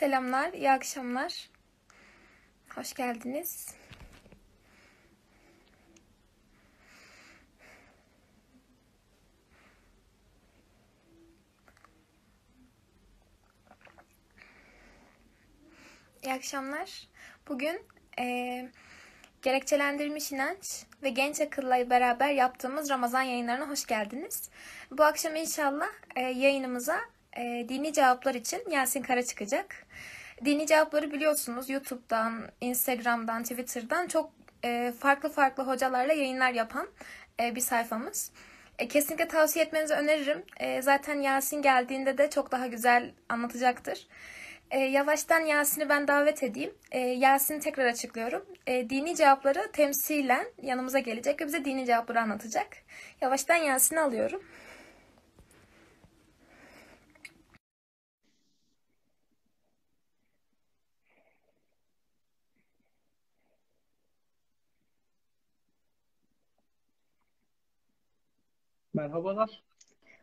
Selamlar, iyi akşamlar. Hoş geldiniz. İyi akşamlar. Bugün eee, gerekçelendirilmiş inanç ve genç akılla beraber yaptığımız Ramazan yayınlarına hoş geldiniz. Bu akşam inşallah eee, yayınımıza eee, dini cevaplar için Yasin Kara çıkacak. Dini cevapları biliyorsunuz YouTube'dan, Instagram'dan, Twitter'dan çok eee, farklı farklı hocalarla yayınlar yapan eee, bir sayfamız. E, kesinlikle tavsiye etmenizi öneririm. E, zaten Yasin geldiğinde de çok daha güzel anlatacaktır. E, yavaştan Yasin'i ben davet edeyim. E, Yasin'i tekrar açıklıyorum. E, dini cevapları temsilen yanımıza gelecek ve bize dini cevapları anlatacak. Yavaştan Yasin'i alıyorum. Merhabalar.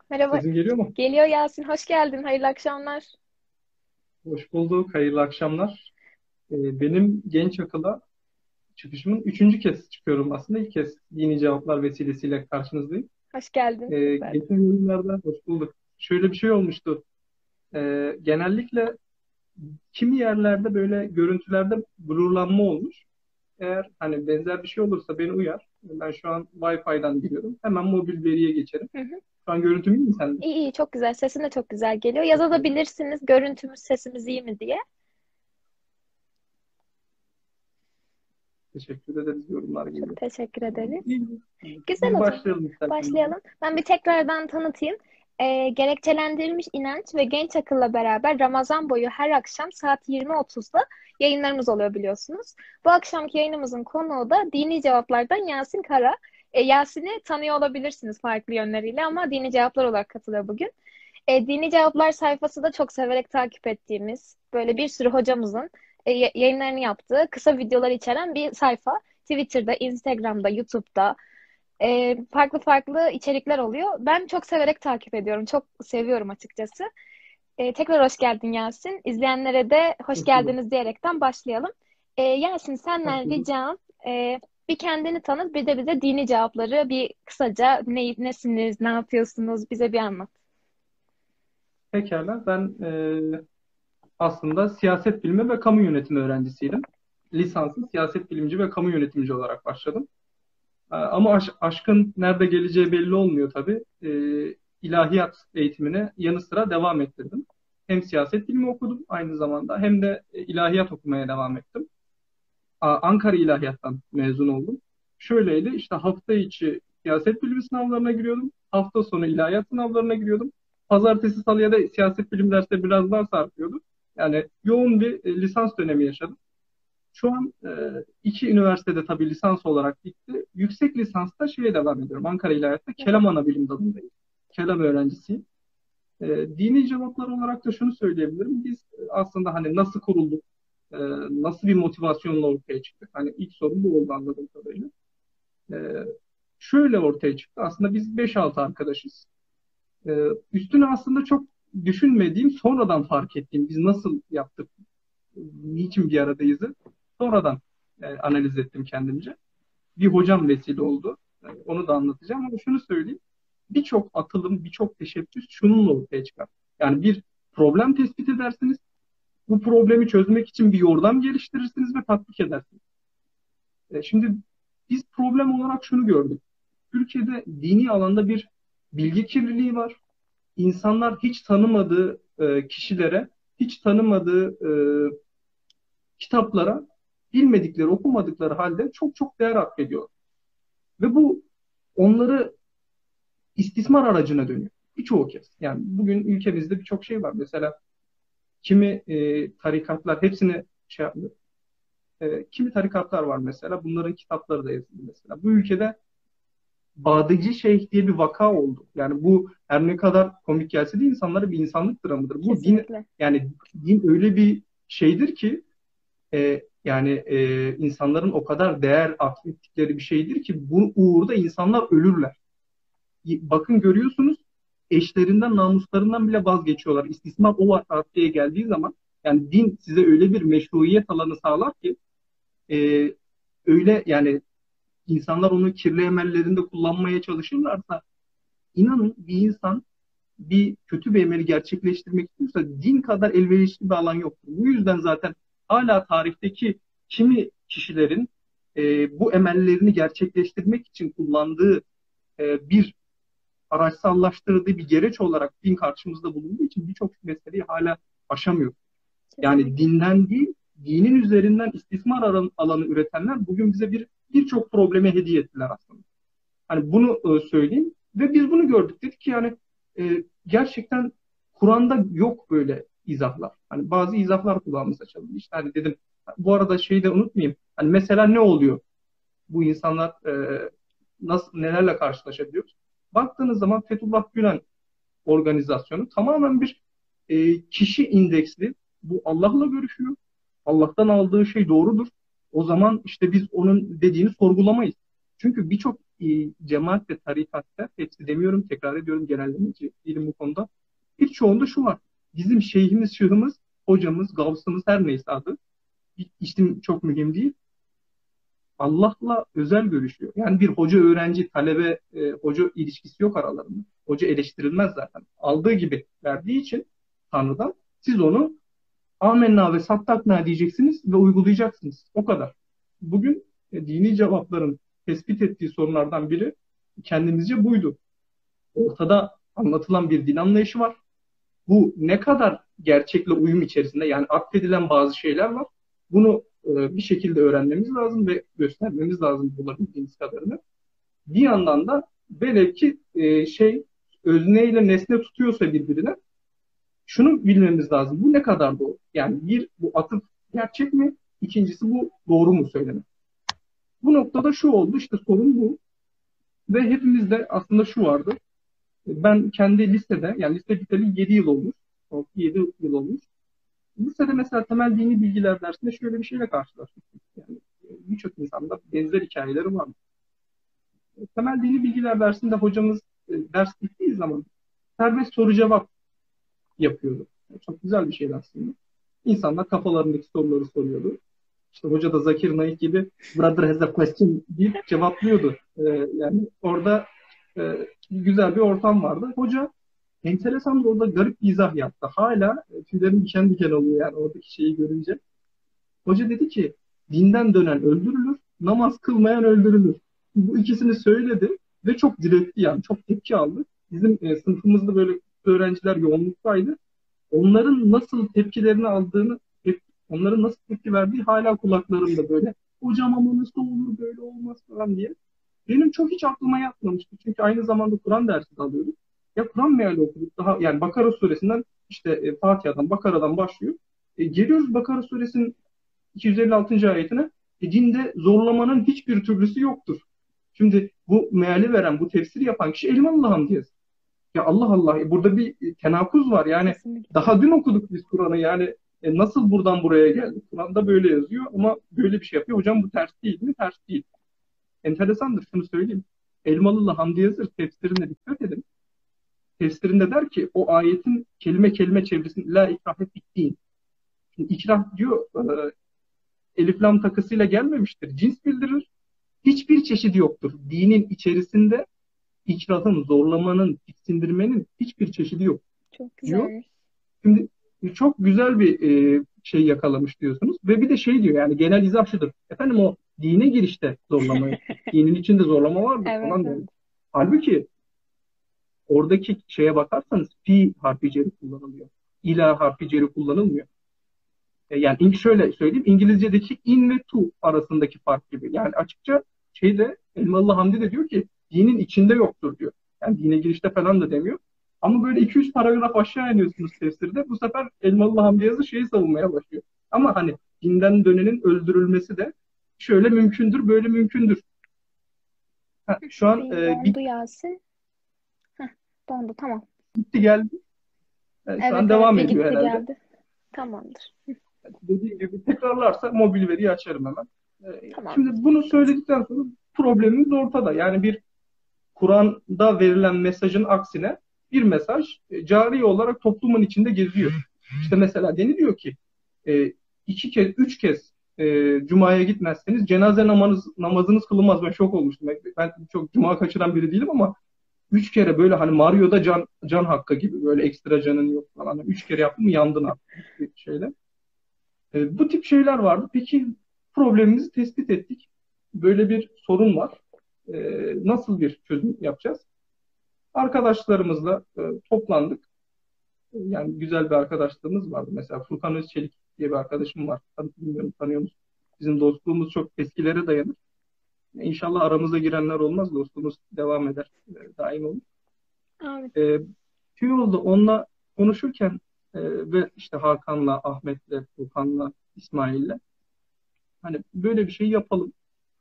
Merhaba. Sesim geliyor mu? Geliyor Yasin. Hoş geldin. Hayırlı akşamlar. Hoş bulduk. Hayırlı akşamlar. Ee, benim genç akıla çıkışımın üçüncü kez çıkıyorum aslında. İlk kez dini cevaplar vesilesiyle karşınızdayım. Hoş geldin. Ee, geçen yayınlarda hoş bulduk. Şöyle bir şey olmuştu. Ee, genellikle kimi yerlerde böyle görüntülerde blurlanma olmuş. Eğer hani benzer bir şey olursa beni uyar. Ben şu an Wi-Fi'den giriyorum. Hemen mobil veriye geçerim. Hı hı. Şu an görüntüm iyi mi sende? İyi iyi çok güzel. Sesin de çok güzel geliyor. Yazabilirsiniz görüntümüz sesimiz iyi mi diye. Teşekkür ederiz. Yorumlar geliyor. Çok teşekkür ederiz. Güzel Biz o zaman. başlayalım istersen. Başlayalım. Ben bir tekrardan tanıtayım. Ee, gerekçelendirilmiş inanç ve genç akılla beraber Ramazan boyu her akşam saat 20.30'da yayınlarımız oluyor biliyorsunuz. Bu akşamki yayınımızın konuğu da dini cevaplardan Yasin Kara. Ee, Yasin'i tanıyor olabilirsiniz farklı yönleriyle ama dini cevaplar olarak katılıyor bugün. E, Dini Cevaplar sayfası da çok severek takip ettiğimiz böyle bir sürü hocamızın e, ya- yayınlarını yaptığı kısa videolar içeren bir sayfa. Twitter'da, Instagram'da, YouTube'da e, farklı farklı içerikler oluyor. Ben çok severek takip ediyorum. Çok seviyorum açıkçası. E, tekrar hoş geldin Yasin. İzleyenlere de hoş geldiniz diyerekten başlayalım. E, Yasin senden ricam e, bir kendini tanıt bir de bize dini cevapları bir kısaca ne, nesiniz, ne yapıyorsunuz bize bir anlat. Pekala. Ben e, aslında siyaset bilimi ve kamu yönetimi öğrencisiydim. Lisanslı siyaset bilimci ve kamu yönetimci olarak başladım. E, ama aş- aşkın nerede geleceği belli olmuyor tabii. E, ilahiyat eğitimine yanı sıra devam ettirdim. Hem siyaset bilimi okudum aynı zamanda hem de e, ilahiyat okumaya devam ettim. Ankara İlahiyat'tan mezun oldum. Şöyleydi işte hafta içi siyaset bilimi sınavlarına giriyordum. Hafta sonu ilahiyat sınavlarına giriyordum. Pazartesi salıya da siyaset bilim dersleri biraz daha sarkıyordu. Yani yoğun bir e, lisans dönemi yaşadım. Şu an e, iki üniversitede tabii lisans olarak bitti. Yüksek lisansta şeye devam ediyorum. Ankara İlahiyat'ta Kelam Anabilim dalındayım. Kelam öğrencisiyim. E, dini cevaplar olarak da şunu söyleyebilirim. Biz e, aslında hani nasıl kurulduk, e, nasıl bir motivasyonla ortaya çıktık? Hani ilk sorun bu oldu anladığım kadarıyla. E, şöyle ortaya çıktı. Aslında biz 5-6 arkadaşız. E, üstüne aslında çok düşünmediğim, sonradan fark ettiğim biz nasıl yaptık, niçin bir aradayızı sonradan e, analiz ettim kendimce. Bir hocam vesile oldu. E, onu da anlatacağım ama şunu söyleyeyim. Birçok atılım, birçok teşebbüs şununla ortaya çıkar. Yani bir problem tespit edersiniz. Bu problemi çözmek için bir yordam geliştirirsiniz ve tatbik edersiniz. E, şimdi biz problem olarak şunu gördük. Türkiye'de dini alanda bir bilgi kirliliği var. İnsanlar hiç tanımadığı e, kişilere, hiç tanımadığı e, kitaplara bilmedikleri, okumadıkları halde çok çok değer atfediyor. Ve bu onları istismar aracına dönüyor. Birçoğu kez. Yani bugün ülkemizde birçok şey var. Mesela kimi e, tarikatlar hepsini şey yapmıyor. E, kimi tarikatlar var mesela. Bunların kitapları da yazılı mesela. Bu ülkede Badıcı Şeyh diye bir vaka oldu. Yani bu her ne kadar komik gelse de insanlara bir insanlık dramıdır. Bu din Kesinlikle. yani din öyle bir şeydir ki e, yani e, insanların o kadar değer atfettikleri bir şeydir ki bu uğurda insanlar ölürler. Bakın görüyorsunuz eşlerinden, namuslarından bile vazgeçiyorlar. İstismar o raddeye geldiği zaman Yani din size öyle bir meşruiyet alanı sağlar ki e, öyle yani insanlar onu kirli emellerinde kullanmaya çalışırlarsa inanın bir insan bir kötü bir emeli gerçekleştirmek istiyorsa din kadar elverişli bir alan yoktur. Bu yüzden zaten hala tarihteki kimi kişilerin e, bu emellerini gerçekleştirmek için kullandığı e, bir araçsallaştırdığı bir gereç olarak din karşımızda bulunduğu için birçok meseleyi hala aşamıyor. Yani dinden değil, dinin üzerinden istismar alanı üretenler bugün bize bir birçok probleme hediye ettiler aslında. Hani bunu e, söyleyeyim ve biz bunu gördük dedik ki yani e, gerçekten Kur'an'da yok böyle izahlar. Hani bazı izahlar kulağımıza çalındı. İşte hani dedim bu arada şeyi de unutmayayım. Hani mesela ne oluyor? Bu insanlar e, nasıl nelerle karşılaşabiliyoruz? Baktığınız zaman Fethullah Gülen organizasyonu tamamen bir e, kişi indeksli. Bu Allah'la görüşüyor. Allah'tan aldığı şey doğrudur. O zaman işte biz onun dediğini sorgulamayız. Çünkü birçok e, cemaat ve tarikatta, hepsi demiyorum, tekrar ediyorum genellemeci değilim bu konuda. Birçoğunda şu var. Bizim şeyhimiz, şahımız, hocamız, gavsımız her neyse adı. İşte çok mühim değil. Allah'la özel görüşüyor. Yani bir hoca öğrenci talebe e, hoca ilişkisi yok aralarında. Hoca eleştirilmez zaten. Aldığı gibi verdiği için Tanrı'dan siz onu amenna ve sattakna diyeceksiniz ve uygulayacaksınız. O kadar. Bugün e, dini cevapların tespit ettiği sorunlardan biri kendimizce buydu. Ortada anlatılan bir din anlayışı var. Bu ne kadar gerçekle uyum içerisinde yani atfedilen bazı şeyler var. Bunu e, bir şekilde öğrenmemiz lazım ve göstermemiz lazım bulabildiğimiz kadarını. Bir yandan da velev ki e, şey özneyle nesne tutuyorsa birbirine şunu bilmemiz lazım. Bu ne kadar doğru? Yani bir, bu atıf gerçek mi? İkincisi bu doğru mu söylemek? Bu noktada şu oldu, işte sorun bu. Ve hepimizde aslında şu vardı. Ben kendi listede, yani liste biteli 7 yıl olmuş. 7 yıl olmuş. Lisede mesela temel dini bilgiler dersinde şöyle bir şeyle karşılaştık. Yani birçok insanda benzer hikayeleri var. Temel dini bilgiler dersinde hocamız e, ders bittiği zaman serbest soru cevap yapıyordu. Çok güzel bir şeydi aslında. İnsanlar kafalarındaki soruları soruyordu. İşte hoca da Zakir Naik gibi brother has a question deyip cevaplıyordu. Ee, yani orada e, güzel bir ortam vardı. Hoca enteresan da orada garip bir izah yaptı. Hala e, tüylerim diken diken oluyor yani oradaki şeyi görünce. Hoca dedi ki dinden dönen öldürülür, namaz kılmayan öldürülür. Bu ikisini söyledi ve çok diretti yani çok tepki aldı. Bizim e, sınıfımızda böyle öğrenciler yoğunluktaydı. Onların nasıl tepkilerini aldığını, onların nasıl tepki verdiği hala kulaklarımda böyle. Hocam ama nasıl olur böyle olmaz falan diye. Benim çok hiç aklıma yatmamıştı. Çünkü aynı zamanda Kur'an dersi de alıyorduk. Ya Kur'an meali okuduk. Daha, yani Bakara suresinden işte e, Fatiha'dan, Bakara'dan başlıyor. E, geliyoruz Bakara suresinin 256. ayetine. E, dinde zorlamanın hiçbir türlüsü yoktur. Şimdi bu meali veren, bu tefsiri yapan kişi Elmalı Hamdiyesi. Ya Allah Allah e, burada bir tenakuz var. Yani Kesinlikle. daha dün okuduk biz Kur'an'ı. Yani e, nasıl buradan buraya geldik? Kur'an'da böyle yazıyor ama böyle bir şey yapıyor. Hocam bu ters değil mi? Ters değil. Enteresandır şunu söyleyeyim. Elmalılı Hamdi Yazır tefsirine dikkat edin. Tefsirinde der ki o ayetin kelime kelime çevresinde la ikrahet bittiğin. Şimdi ikrah diyor e, elif lam takısıyla gelmemiştir. Cins bildirir. Hiçbir çeşidi yoktur. Dinin içerisinde ikrahın, zorlamanın, tiksindirmenin hiçbir çeşidi yok. Çok güzel. Diyor. Şimdi çok güzel bir e, şey yakalamış diyorsunuz. Ve bir de şey diyor yani genel izah şudur. Efendim o dine girişte zorlama, dinin içinde zorlama var mı evet, falan evet. Halbuki oradaki şeye bakarsanız fi harfi ceri kullanılıyor. İla harfi ceri kullanılmıyor. E, yani şöyle söyleyeyim İngilizce'deki in ve to arasındaki fark gibi. Yani açıkça şeyde Elmalı Hamdi de diyor ki dinin içinde yoktur diyor. Yani dine girişte falan da demiyor. Ama böyle 200 paragraf aşağı iniyorsunuz tefsirde. Bu sefer Elmalı Hamdi Yazı şeyi savunmaya başlıyor. Ama hani dinden dönenin öldürülmesi de şöyle mümkündür, böyle mümkündür. Ha, şu an e, dondu Yasin. Heh, dondu tamam. Gitti geldi. Yani evet, şu an devam ediyor gitti, herhalde. Geldi. Tamamdır. Dediğim gibi tekrarlarsa mobil veriyi açarım hemen. Ee, tamam. Şimdi bunu söyledikten sonra problemimiz ortada. Yani bir Kur'an'da verilen mesajın aksine bir mesaj e, cari olarak toplumun içinde geziyor. İşte mesela deniliyor ki e, iki kez, üç kez e, Cuma'ya gitmezseniz cenaze namazınız, namazınız kılınmaz. Ben şok olmuştum. Ben çok Cuma kaçıran biri değilim ama üç kere böyle hani Mario'da can, can hakkı gibi böyle ekstra canın yok falan. Üç kere yaptım yandın artık şeyle. E, bu tip şeyler vardı. Peki problemimizi tespit ettik. Böyle bir sorun var. E, nasıl bir çözüm yapacağız? Arkadaşlarımızla e, toplandık. Yani güzel bir arkadaşlığımız vardı. Mesela Furkan Özçelik diye bir arkadaşım var. Bilmiyorum tanıyor musun? Bizim dostluğumuz çok eskilere dayanır. İnşallah aramıza girenler olmaz. Dostluğumuz devam eder. E, daim olur. Evet. E, Tüyol'da onunla konuşurken e, ve işte Hakan'la, Ahmet'le, Furkan'la, İsmail'le hani böyle bir şey yapalım.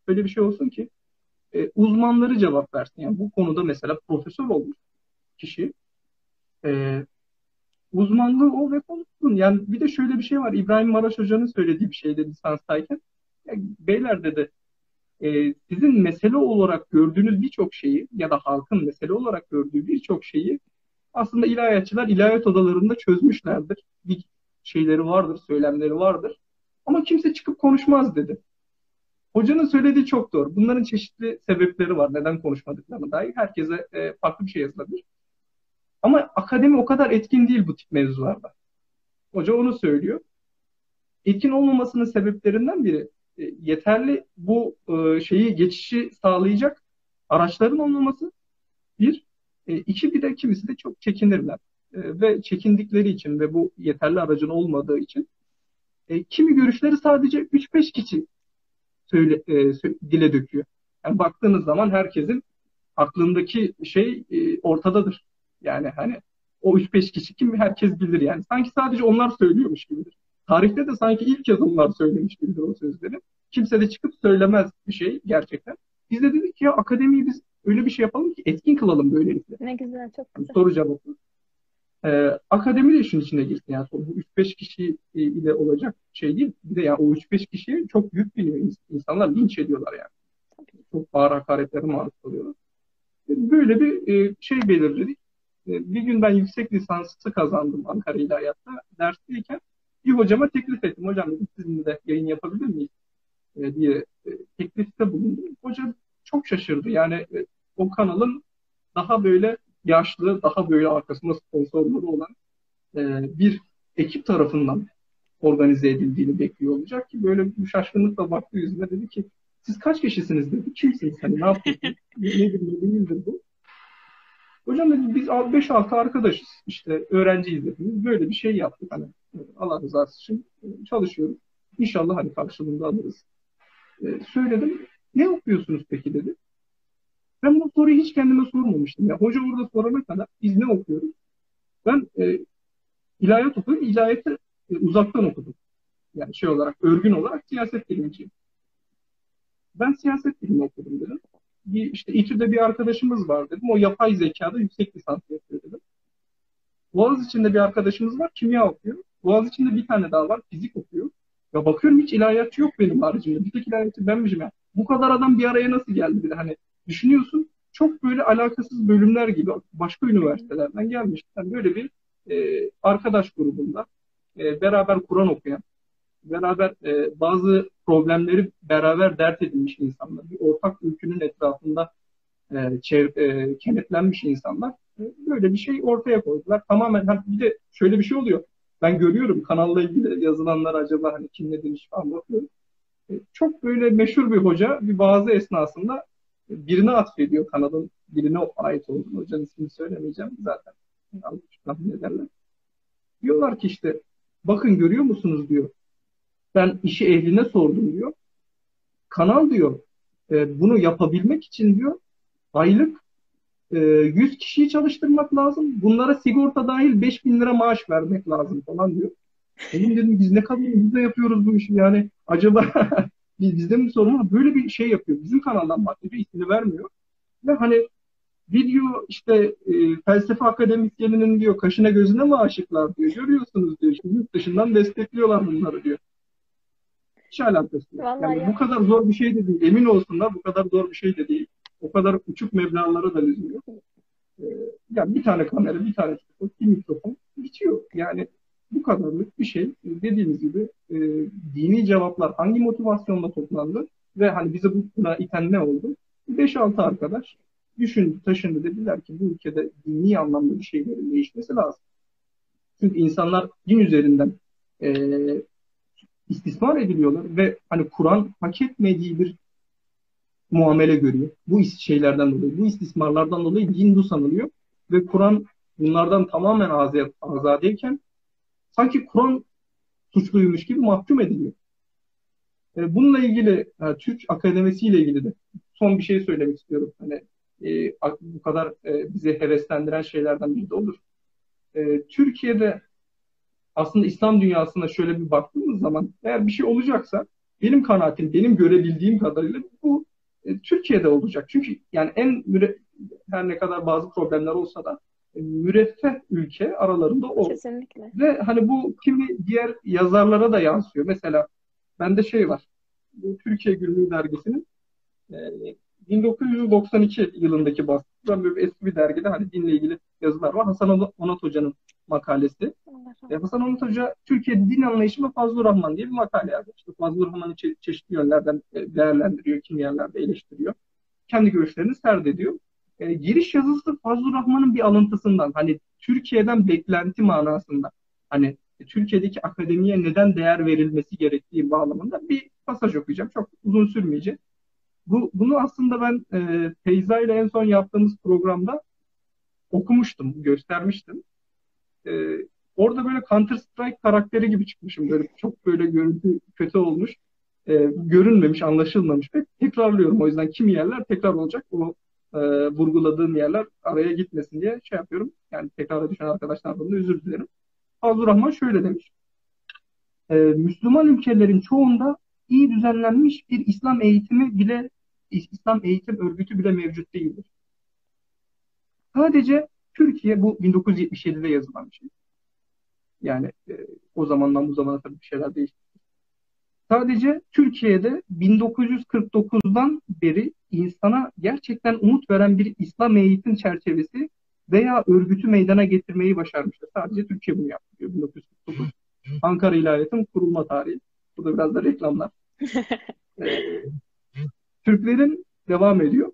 Böyle bir şey olsun ki e, uzmanları cevap versin. Yani bu konuda mesela profesör olmuş kişi e, uzmanlığı o ve konuşsun. Yani bir de şöyle bir şey var. İbrahim Maraş Hoca'nın söylediği bir şeydi lisanstayken. Yani beyler dedi e, sizin mesele olarak gördüğünüz birçok şeyi ya da halkın mesele olarak gördüğü birçok şeyi aslında ilahiyatçılar ilahiyat odalarında çözmüşlerdir. Bir şeyleri vardır, söylemleri vardır. Ama kimse çıkıp konuşmaz dedi. Hocanın söylediği çok doğru. Bunların çeşitli sebepleri var. Neden konuşmadıklarına dair. Herkese e, farklı bir şey yazılabilir. Ama akademi o kadar etkin değil bu tip mevzularda. Hoca onu söylüyor. Etkin olmamasının sebeplerinden biri e, yeterli bu e, şeyi geçişi sağlayacak araçların olmaması. Bir. E, iki bir de kimisi de çok çekinirler. Ve çekindikleri için ve bu yeterli aracın olmadığı için kimi görüşleri sadece 3-5 kişi söyle, dile döküyor. Yani baktığınız zaman herkesin aklındaki şey ortadadır. Yani hani o 3-5 kişi kim herkes bilir yani. Sanki sadece onlar söylüyormuş gibidir. Tarihte de sanki ilk kez onlar söylemiş gibidir o sözleri. Kimse de çıkıp söylemez bir şey gerçekten. Biz de dedik ki ya akademiyi biz öyle bir şey yapalım ki etkin kılalım böylelikle. Ne güzel, çok güzel. Soru cevapı. Ee, akademi de işin içine girsin. Yani bu 3-5 kişi ile olacak şey değil. Bir de yani o 3-5 kişiye çok yük biniyor. İnsanlar linç ediyorlar yani. Çok ağır hakaretlere maruz kalıyorlar. Böyle bir e, şey belirledik. E, bir gün ben yüksek lisansı kazandım Ankara İlahiyat'ta. Dersteyken bir hocama teklif ettim. Hocam dedim sizinle de yayın yapabilir miyiz? E, diye e, teklifte bulundum. Hoca çok şaşırdı. Yani o kanalın daha böyle yaşlı, daha böyle arkasında sponsorları olan bir ekip tarafından organize edildiğini bekliyor olacak ki böyle bir şaşkınlıkla baktı yüzüme dedi ki siz kaç kişisiniz dedi. Kimsiniz hani ne yapıyorsunuz? Nedir ne değildir bu? Hocam dedim biz 5-6 arkadaşız işte öğrenciyiz dediniz. Böyle bir şey yaptık hani Allah rızası için çalışıyoruz. İnşallah hani karşılığında alırız. Ee, söyledim. Ne okuyorsunuz peki dedi. Ben bu soruyu hiç kendime sormamıştım. Ya hoca orada sorana kadar biz ne okuyoruz? Ben e, ilahiyat okuyorum. İlahiyatı e, uzaktan okudum. Yani şey olarak, örgün olarak siyaset bilimciyim. Ben siyaset bilimi okudum dedim. Bir, işte İTÜ'de bir arkadaşımız var dedim. O yapay zekada yüksek lisans yapıyor dedim. Boğaz içinde bir arkadaşımız var. Kimya okuyor. Boğaz içinde bir tane daha var. Fizik okuyor. Ya bakıyorum hiç ilahiyatçı yok benim haricimde. Bir tek ilahiyatçı benmişim ya. Bu kadar adam bir araya nasıl geldi bile hani düşünüyorsun çok böyle alakasız bölümler gibi başka üniversitelerden gelmiş. Yani böyle bir e, arkadaş grubunda e, beraber Kur'an okuyan, beraber e, bazı problemleri beraber dert edilmiş insanlar, bir ortak ülkünün etrafında e, çev, e, kenetlenmiş insanlar e, böyle bir şey ortaya koydular. Tamamen hani bir de şöyle bir şey oluyor. Ben görüyorum kanalla ilgili yazılanlar acaba hani kim ne demiş falan bakıyorum. E, çok böyle meşhur bir hoca bir bazı esnasında birine atfediyor kanalın birine ait olduğunu. Hocanın ismini söylemeyeceğim zaten. Ederler. Diyorlar ki işte bakın görüyor musunuz diyor. Ben işi ehline sordum diyor. Kanal diyor e, bunu yapabilmek için diyor aylık e, 100 kişiyi çalıştırmak lazım. Bunlara sigorta dahil 5000 lira maaş vermek lazım falan diyor. Benim dedim biz ne kadar de yapıyoruz bu işi yani acaba bizde mi sorun var? Böyle bir şey yapıyor. Bizim kanaldan bahsediyor. ismini vermiyor. Ve hani video işte e, felsefe akademisyeninin diyor kaşına gözüne mi aşıklar diyor. Görüyorsunuz diyor. Işte, yurt dışından destekliyorlar bunları diyor. Hiç alakası yok. Yani ya. bu kadar zor bir şey de değil. Emin olsunlar bu kadar zor bir şey de değil. O kadar uçuk meblağlara da lüzum yok. Ee, yani bir tane kamera, bir tane mikrofon, bir mikrofon bitiyor. Yani Bu kadarlık bir şey. Dediğimiz gibi e, dini cevaplar hangi motivasyonla toplandı ve hani bize buna iten ne oldu? 5-6 arkadaş düşündü, taşındı dediler ki bu ülkede dini anlamda bir şeylerin değişmesi lazım. Çünkü insanlar din üzerinden e, istismar ediliyorlar ve hani Kur'an hak etmediği bir muamele görüyor. Bu şeylerden dolayı, bu istismarlardan dolayı din bu sanılıyor ve Kur'an bunlardan tamamen azad, azadeyken sanki Kur'an suçluymuş gibi mahkum ediliyor. E, bununla ilgili e, Türk Akademisi ile ilgili de son bir şey söylemek istiyorum. Hani e, bu kadar e, bizi heveslendiren şeylerden biri de olur. E, Türkiye'de aslında İslam dünyasına şöyle bir baktığımız zaman eğer bir şey olacaksa benim kanaatim, benim görebildiğim kadarıyla bu e, Türkiye'de olacak. Çünkü yani en müre, her ne kadar bazı problemler olsa da e, müreffeh ülke aralarında o. Kesinlikle. Ve hani bu kimi diğer yazarlara da yansıyor. Mesela bende şey var. Bu Türkiye Günlüğü dergisinin e, 1992 yılındaki baskı. Böyle eski bir dergide hani dinle ilgili yazılar var. Hasan Onat Hoca'nın makalesi. E, Hasan Onat Hoca Türkiye'de din anlayışı ve Fazıl Rahman diye bir makale yazmış. İşte Fazıl Rahman'ı çe- çeşitli yönlerden e, değerlendiriyor, kimi yerlerde eleştiriyor. Kendi görüşlerini serdediyor. E, giriş yazısı Fazıl Rahman'ın bir alıntısından hani Türkiye'den beklenti manasında hani Türkiye'deki akademiye neden değer verilmesi gerektiği bağlamında bir pasaj okuyacağım. Çok uzun sürmeyecek. Bu, bunu aslında ben e, Feyza ile en son yaptığımız programda okumuştum, göstermiştim. E, orada böyle Counter Strike karakteri gibi çıkmışım. Böyle çok böyle görüntü kötü olmuş. E, görünmemiş, anlaşılmamış. Ve tekrarlıyorum. O yüzden kimi yerler tekrar olacak. O e, vurguladığım yerler araya gitmesin diye şey yapıyorum. Yani tekrara düşen arkadaşlardan da özür dilerim. Fazıl Rahman şöyle demiş. E, Müslüman ülkelerin çoğunda iyi düzenlenmiş bir İslam eğitimi bile İslam eğitim örgütü bile mevcut değildir. Sadece Türkiye bu 1977'de yazılan bir şey. Yani e, o zamandan bu zamana tabii bir şeyler değişti. Sadece Türkiye'de 1949'dan beri insana gerçekten umut veren bir İslam eğitim çerçevesi veya örgütü meydana getirmeyi başarmıştır. Sadece Türkiye bunu yaptı 1949. Ankara İlahiyat'ın kurulma tarihi. Burada biraz da reklamlar. ee, Türklerin devam ediyor.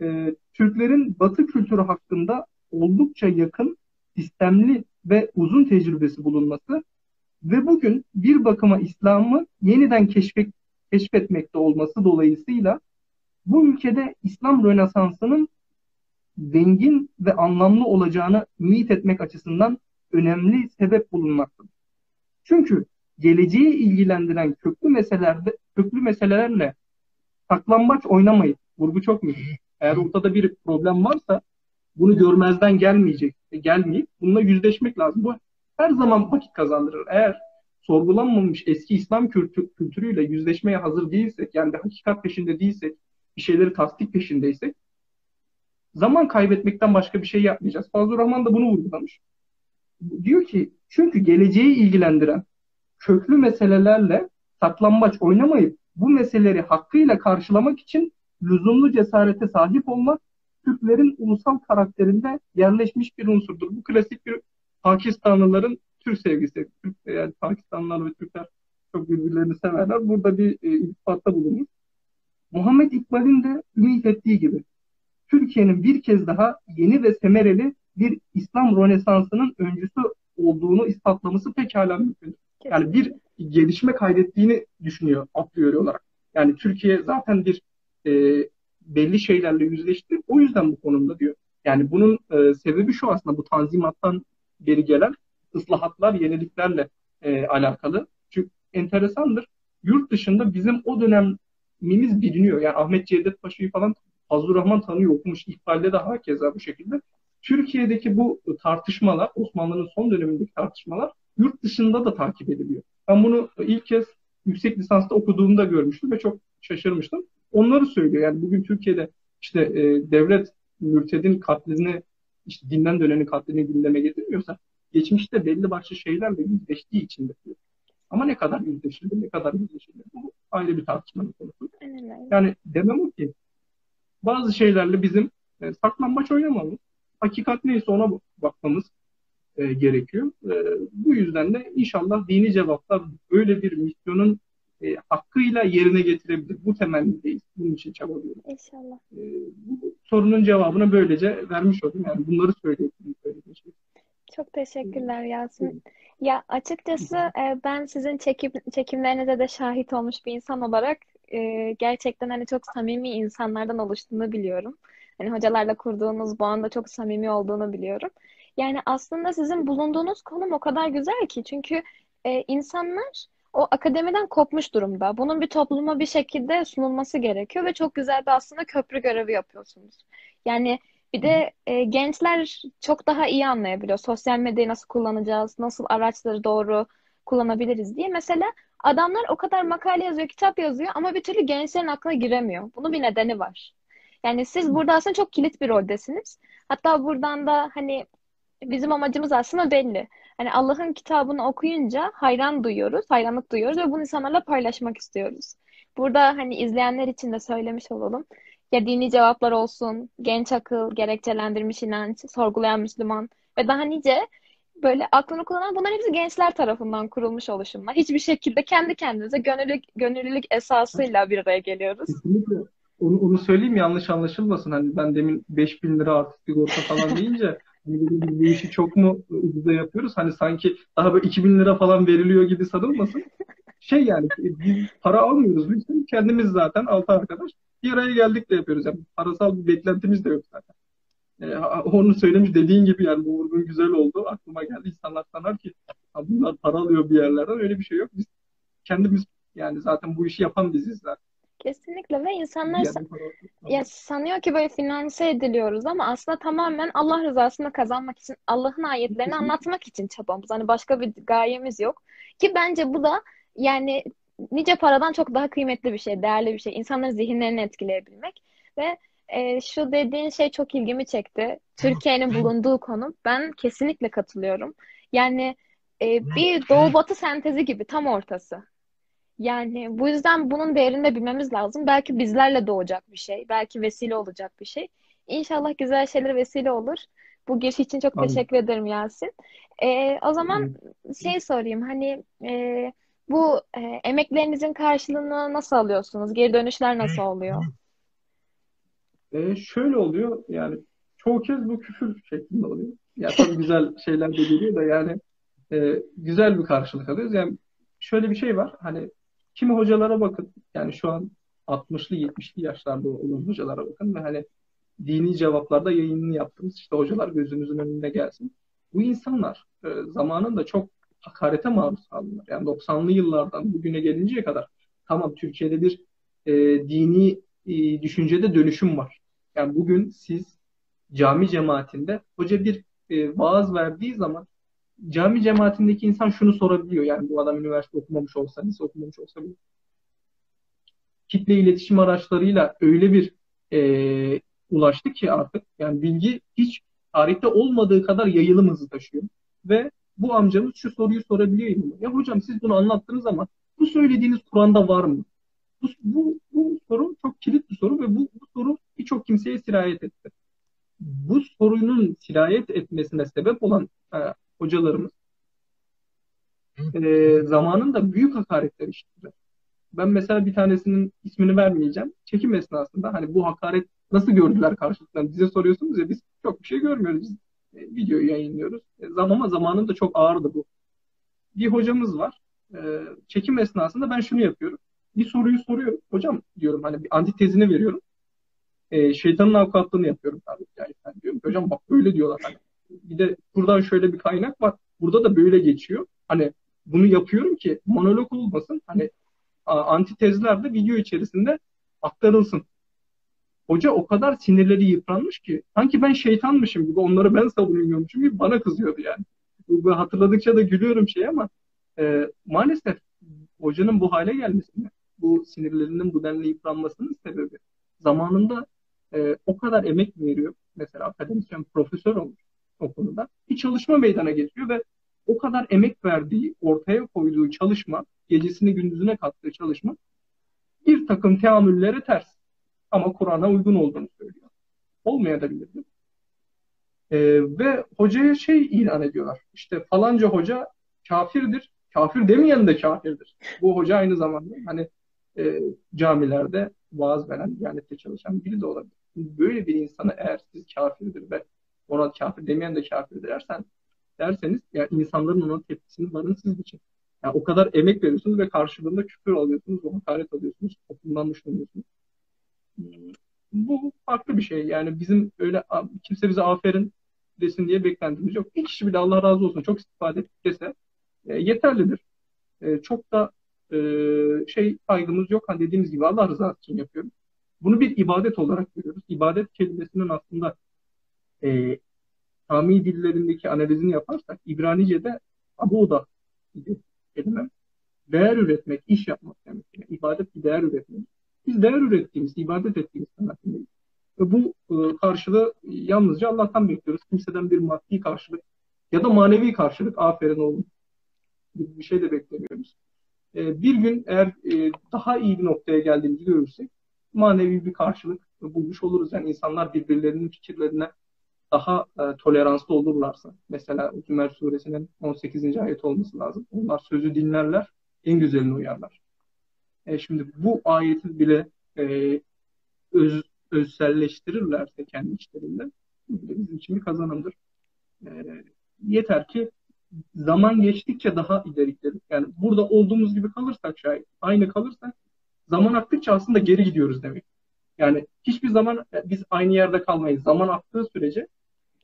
Ee, Türklerin Batı kültürü hakkında oldukça yakın, sistemli ve uzun tecrübesi bulunması ve bugün bir bakıma İslam'ı yeniden keşfet, keşfetmekte olması dolayısıyla bu ülkede İslam Rönesansı'nın zengin ve anlamlı olacağını ümit etmek açısından önemli sebep bulunmaktadır. Çünkü geleceği ilgilendiren köklü meselelerde köklü meselelerle saklambaç oynamayın. Vurgu çok mühim. Eğer ortada bir problem varsa bunu görmezden gelmeyecek, gelmeyip bununla yüzleşmek lazım. Bu her zaman vakit kazandırır. Eğer sorgulanmamış eski İslam kültü, kültürüyle yüzleşmeye hazır değilsek, yani bir hakikat peşinde değilsek, bir şeyleri tasdik peşindeysek, zaman kaybetmekten başka bir şey yapmayacağız. Fazıl Rahman da bunu vurgulamış. Diyor ki, çünkü geleceği ilgilendiren köklü meselelerle saklambaç oynamayıp bu meseleleri hakkıyla karşılamak için lüzumlu cesarete sahip olmak Türklerin ulusal karakterinde yerleşmiş bir unsurdur. Bu klasik bir Pakistanlıların Türk sevgisi. Türk, yani Pakistanlılar ve Türkler çok birbirlerini severler. Burada bir e, iltifatta bulunur. Muhammed İkbal'in de ümit ettiği gibi Türkiye'nin bir kez daha yeni ve semereli bir İslam Rönesansı'nın öncüsü olduğunu ispatlaması pekala mümkün. Yani bir gelişme kaydettiğini düşünüyor a olarak. Yani Türkiye zaten bir e, belli şeylerle yüzleşti. O yüzden bu konumda diyor. Yani bunun e, sebebi şu aslında bu tanzimattan beri gelen ıslahatlar, yeniliklerle e, alakalı. Çünkü enteresandır. Yurt dışında bizim o dönemimiz biliniyor. Yani Ahmet Cevdet Paşa'yı falan Fazıl Rahman tanıyor, okumuş. İhbalde de hakeza bu şekilde. Türkiye'deki bu tartışmalar, Osmanlı'nın son dönemindeki tartışmalar yurt dışında da takip ediliyor. Ben bunu ilk kez yüksek lisansta okuduğumda görmüştüm ve çok şaşırmıştım. Onları söylüyor. Yani bugün Türkiye'de işte e, devlet mürtedin katlini, işte dinden dönenin katlini gündeme getirmiyorsa geçmişte belli başlı şeylerle yüzleştiği için de diyor. Ama ne kadar yüzleşildi, ne kadar yüzleşildi bu ayrı bir tartışmanın konusu. Yani demem o ki bazı şeylerle bizim e, saklambaç oynamamız, hakikat neyse ona bakmamız, e, gerekiyor. E, bu yüzden de inşallah dini cevaplar böyle bir misyonun e, hakkıyla yerine getirebilir. Bu temennideyiz. Bunun için çabalıyoruz. İnşallah. E, bu sorunun cevabını böylece vermiş oldum. Yani bunları. Şey. Çok teşekkürler Yasin. Ya açıkçası e, ben sizin çekim, çekimlerinize de şahit olmuş bir insan olarak e, gerçekten hani çok samimi insanlardan oluştuğunu biliyorum. Hani hocalarla kurduğunuz bağın da çok samimi olduğunu biliyorum. Yani aslında sizin bulunduğunuz konum o kadar güzel ki çünkü e, insanlar o akademiden kopmuş durumda. Bunun bir topluma bir şekilde sunulması gerekiyor ve çok güzel bir aslında köprü görevi yapıyorsunuz. Yani bir de e, gençler çok daha iyi anlayabiliyor. Sosyal medyayı nasıl kullanacağız, nasıl araçları doğru kullanabiliriz diye. Mesela adamlar o kadar makale yazıyor, kitap yazıyor ama bir türlü gençlerin aklına giremiyor. Bunun bir nedeni var. Yani siz burada aslında çok kilit bir roldesiniz. Hatta buradan da hani bizim amacımız aslında belli. Hani Allah'ın kitabını okuyunca hayran duyuyoruz, hayranlık duyuyoruz ve bunu insanlarla paylaşmak istiyoruz. Burada hani izleyenler için de söylemiş olalım. Ya dini cevaplar olsun, genç akıl, gerekçelendirmiş inanç, sorgulayan Müslüman ve daha nice böyle aklını kullanan bunların hepsi gençler tarafından kurulmuş oluşumlar. Hiçbir şekilde kendi kendimize gönüllülük, gönüllülük esasıyla bir araya geliyoruz. Kesinlikle. Onu, onu söyleyeyim yanlış anlaşılmasın. Hani ben demin 5000 lira artık sigorta falan deyince hani bu işi çok mu ucuza yapıyoruz? Hani sanki daha böyle 2000 lira falan veriliyor gibi sanılmasın. Şey yani biz para almıyoruz. Biz kendimiz zaten altı arkadaş bir araya geldik de yapıyoruz. Yani parasal bir beklentimiz de yok zaten. Ee, onu söylemiş dediğin gibi yani bu vurgun güzel oldu. Aklıma geldi. İnsanlar sanar ki bunlar para alıyor bir yerlerden. Öyle bir şey yok. Biz kendimiz yani zaten bu işi yapan biziz zaten. Kesinlikle ve insanlar san ya sanıyor ki böyle finanse ediliyoruz ama aslında tamamen Allah rızasını kazanmak için, Allah'ın ayetlerini anlatmak için çabamız. Hani başka bir gayemiz yok. Ki bence bu da yani nice paradan çok daha kıymetli bir şey, değerli bir şey. İnsanların zihinlerini etkileyebilmek ve e, şu dediğin şey çok ilgimi çekti. Türkiye'nin bulunduğu konu. Ben kesinlikle katılıyorum. Yani e, bir doğu batı sentezi gibi tam ortası. Yani bu yüzden bunun değerini de bilmemiz lazım. Belki bizlerle doğacak bir şey. Belki vesile olacak bir şey. İnşallah güzel şeyler vesile olur. Bu giriş için çok Anladım. teşekkür ederim Yasin. Ee, o zaman şey sorayım. Hani e, bu e, emeklerinizin karşılığını nasıl alıyorsunuz? Geri dönüşler nasıl oluyor? E, şöyle oluyor. Yani çoğu kez bu küfür şeklinde oluyor. Ya tabii güzel şeyler de geliyor da yani e, güzel bir karşılık alıyoruz. Yani şöyle bir şey var. Hani Kimi hocalara bakın. Yani şu an 60'lı 70'li yaşlarda olan hocalara bakın ve hani dini cevaplarda yayınını yaptığımız işte hocalar gözünüzün önünde gelsin. Bu insanlar e, zamanında çok hakarete maruz kaldılar. Yani 90'lı yıllardan bugüne gelinceye kadar tamam Türkiye'de bir e, dini e, düşüncede dönüşüm var. Yani bugün siz cami cemaatinde hoca bir e, vaaz verdiği zaman cami cemaatindeki insan şunu sorabiliyor. Yani bu adam üniversite okumamış olsa, lise okumamış olsa bile. Kitle iletişim araçlarıyla öyle bir e, ulaştı ki artık yani bilgi hiç tarihte olmadığı kadar yayılım hızı taşıyor. Ve bu amcamız şu soruyu sorabiliyor imama. Ya hocam siz bunu anlattınız ama bu söylediğiniz Kur'an'da var mı? Bu, bu, bu soru çok kilit bir soru ve bu, bu soru birçok kimseye sirayet etti. Bu sorunun sirayet etmesine sebep olan e, hocalarımız e, zamanında büyük hakaretler işittiler. Ben mesela bir tanesinin ismini vermeyeceğim. Çekim esnasında hani bu hakaret nasıl gördüler karşılıktan bize soruyorsunuz ya biz çok bir şey görmüyoruz. Biz e, videoyu yayınlıyoruz. E, ama zamanında çok ağırdı bu. Bir hocamız var. E, çekim esnasında ben şunu yapıyorum. Bir soruyu soruyor. Hocam diyorum hani bir antitezini veriyorum. E, şeytanın avukatlığını yapıyorum tabii. Yani, diyorum hocam bak böyle diyorlar. Hani bir de buradan şöyle bir kaynak var. Burada da böyle geçiyor. Hani bunu yapıyorum ki monolog olmasın. Hani antitezler de video içerisinde aktarılsın. Hoca o kadar sinirleri yıpranmış ki sanki ben şeytanmışım gibi onları ben savunuyormuşum gibi bana kızıyordu yani. Bu hatırladıkça da gülüyorum şey ama e, maalesef hocanın bu hale gelmesine, bu sinirlerinin bu denli yıpranmasının sebebi zamanında e, o kadar emek veriyor. Mesela akademisyen profesör olmuş o konuda. Bir çalışma meydana getiriyor ve o kadar emek verdiği, ortaya koyduğu çalışma, gecesini gündüzüne kattığı çalışma bir takım teamüllere ters. Ama Kur'an'a uygun olduğunu söylüyor. Olmayabilirdi. E, ve hocaya şey ilan ediyorlar. İşte falanca hoca kafirdir. Kafir demeyen de kafirdir. Bu hoca aynı zamanda hani e, camilerde vaaz veren, diyanette çalışan biri de olabilir. Böyle bir insana eğer siz kafirdir ve ona kafir demeyen de kafir dersen derseniz ya insanların ona tepkisini varın siz için. Yani o kadar emek veriyorsunuz ve karşılığında küfür alıyorsunuz, hakaret alıyorsunuz, toplumdan dışlanıyorsunuz. Hmm, bu farklı bir şey. Yani bizim öyle kimse bize aferin desin diye beklentimiz yok. Bir kişi bile Allah razı olsun çok istifade dese e, yeterlidir. E, çok da e, şey kaygımız yok. Hani dediğimiz gibi Allah rızası için yapıyoruz. Bunu bir ibadet olarak görüyoruz. İbadet kelimesinin aslında e, Sami dillerindeki analizini yaparsak İbranice'de abuda kelime. Değer üretmek, iş yapmak demek. Yani ibadet bir değer üretmek. Biz değer ürettiğimiz, ibadet ettiğimiz kanaatindeyim. Ve bu e, karşılığı yalnızca Allah'tan bekliyoruz. Kimseden bir maddi karşılık ya da manevi karşılık aferin oğlum gibi bir şey de beklemiyoruz. E, bir gün eğer e, daha iyi bir noktaya geldiğimizi görürsek manevi bir karşılık bulmuş oluruz. Yani insanlar birbirlerinin fikirlerine daha e, toleranslı olurlarsa. Mesela Zümer suresinin 18. ayet olması lazım. Onlar sözü dinlerler, en güzelini uyarlar. E, şimdi bu ayeti bile e, öz, özselleştirirlerse kendi içlerinde bizim için bir kazanımdır. E, yeter ki zaman geçtikçe daha ileri gideriz. Yani burada olduğumuz gibi kalırsak şayet, aynı kalırsak zaman aktıkça aslında geri gidiyoruz demek. Yani hiçbir zaman e, biz aynı yerde kalmayız. Zaman aktığı sürece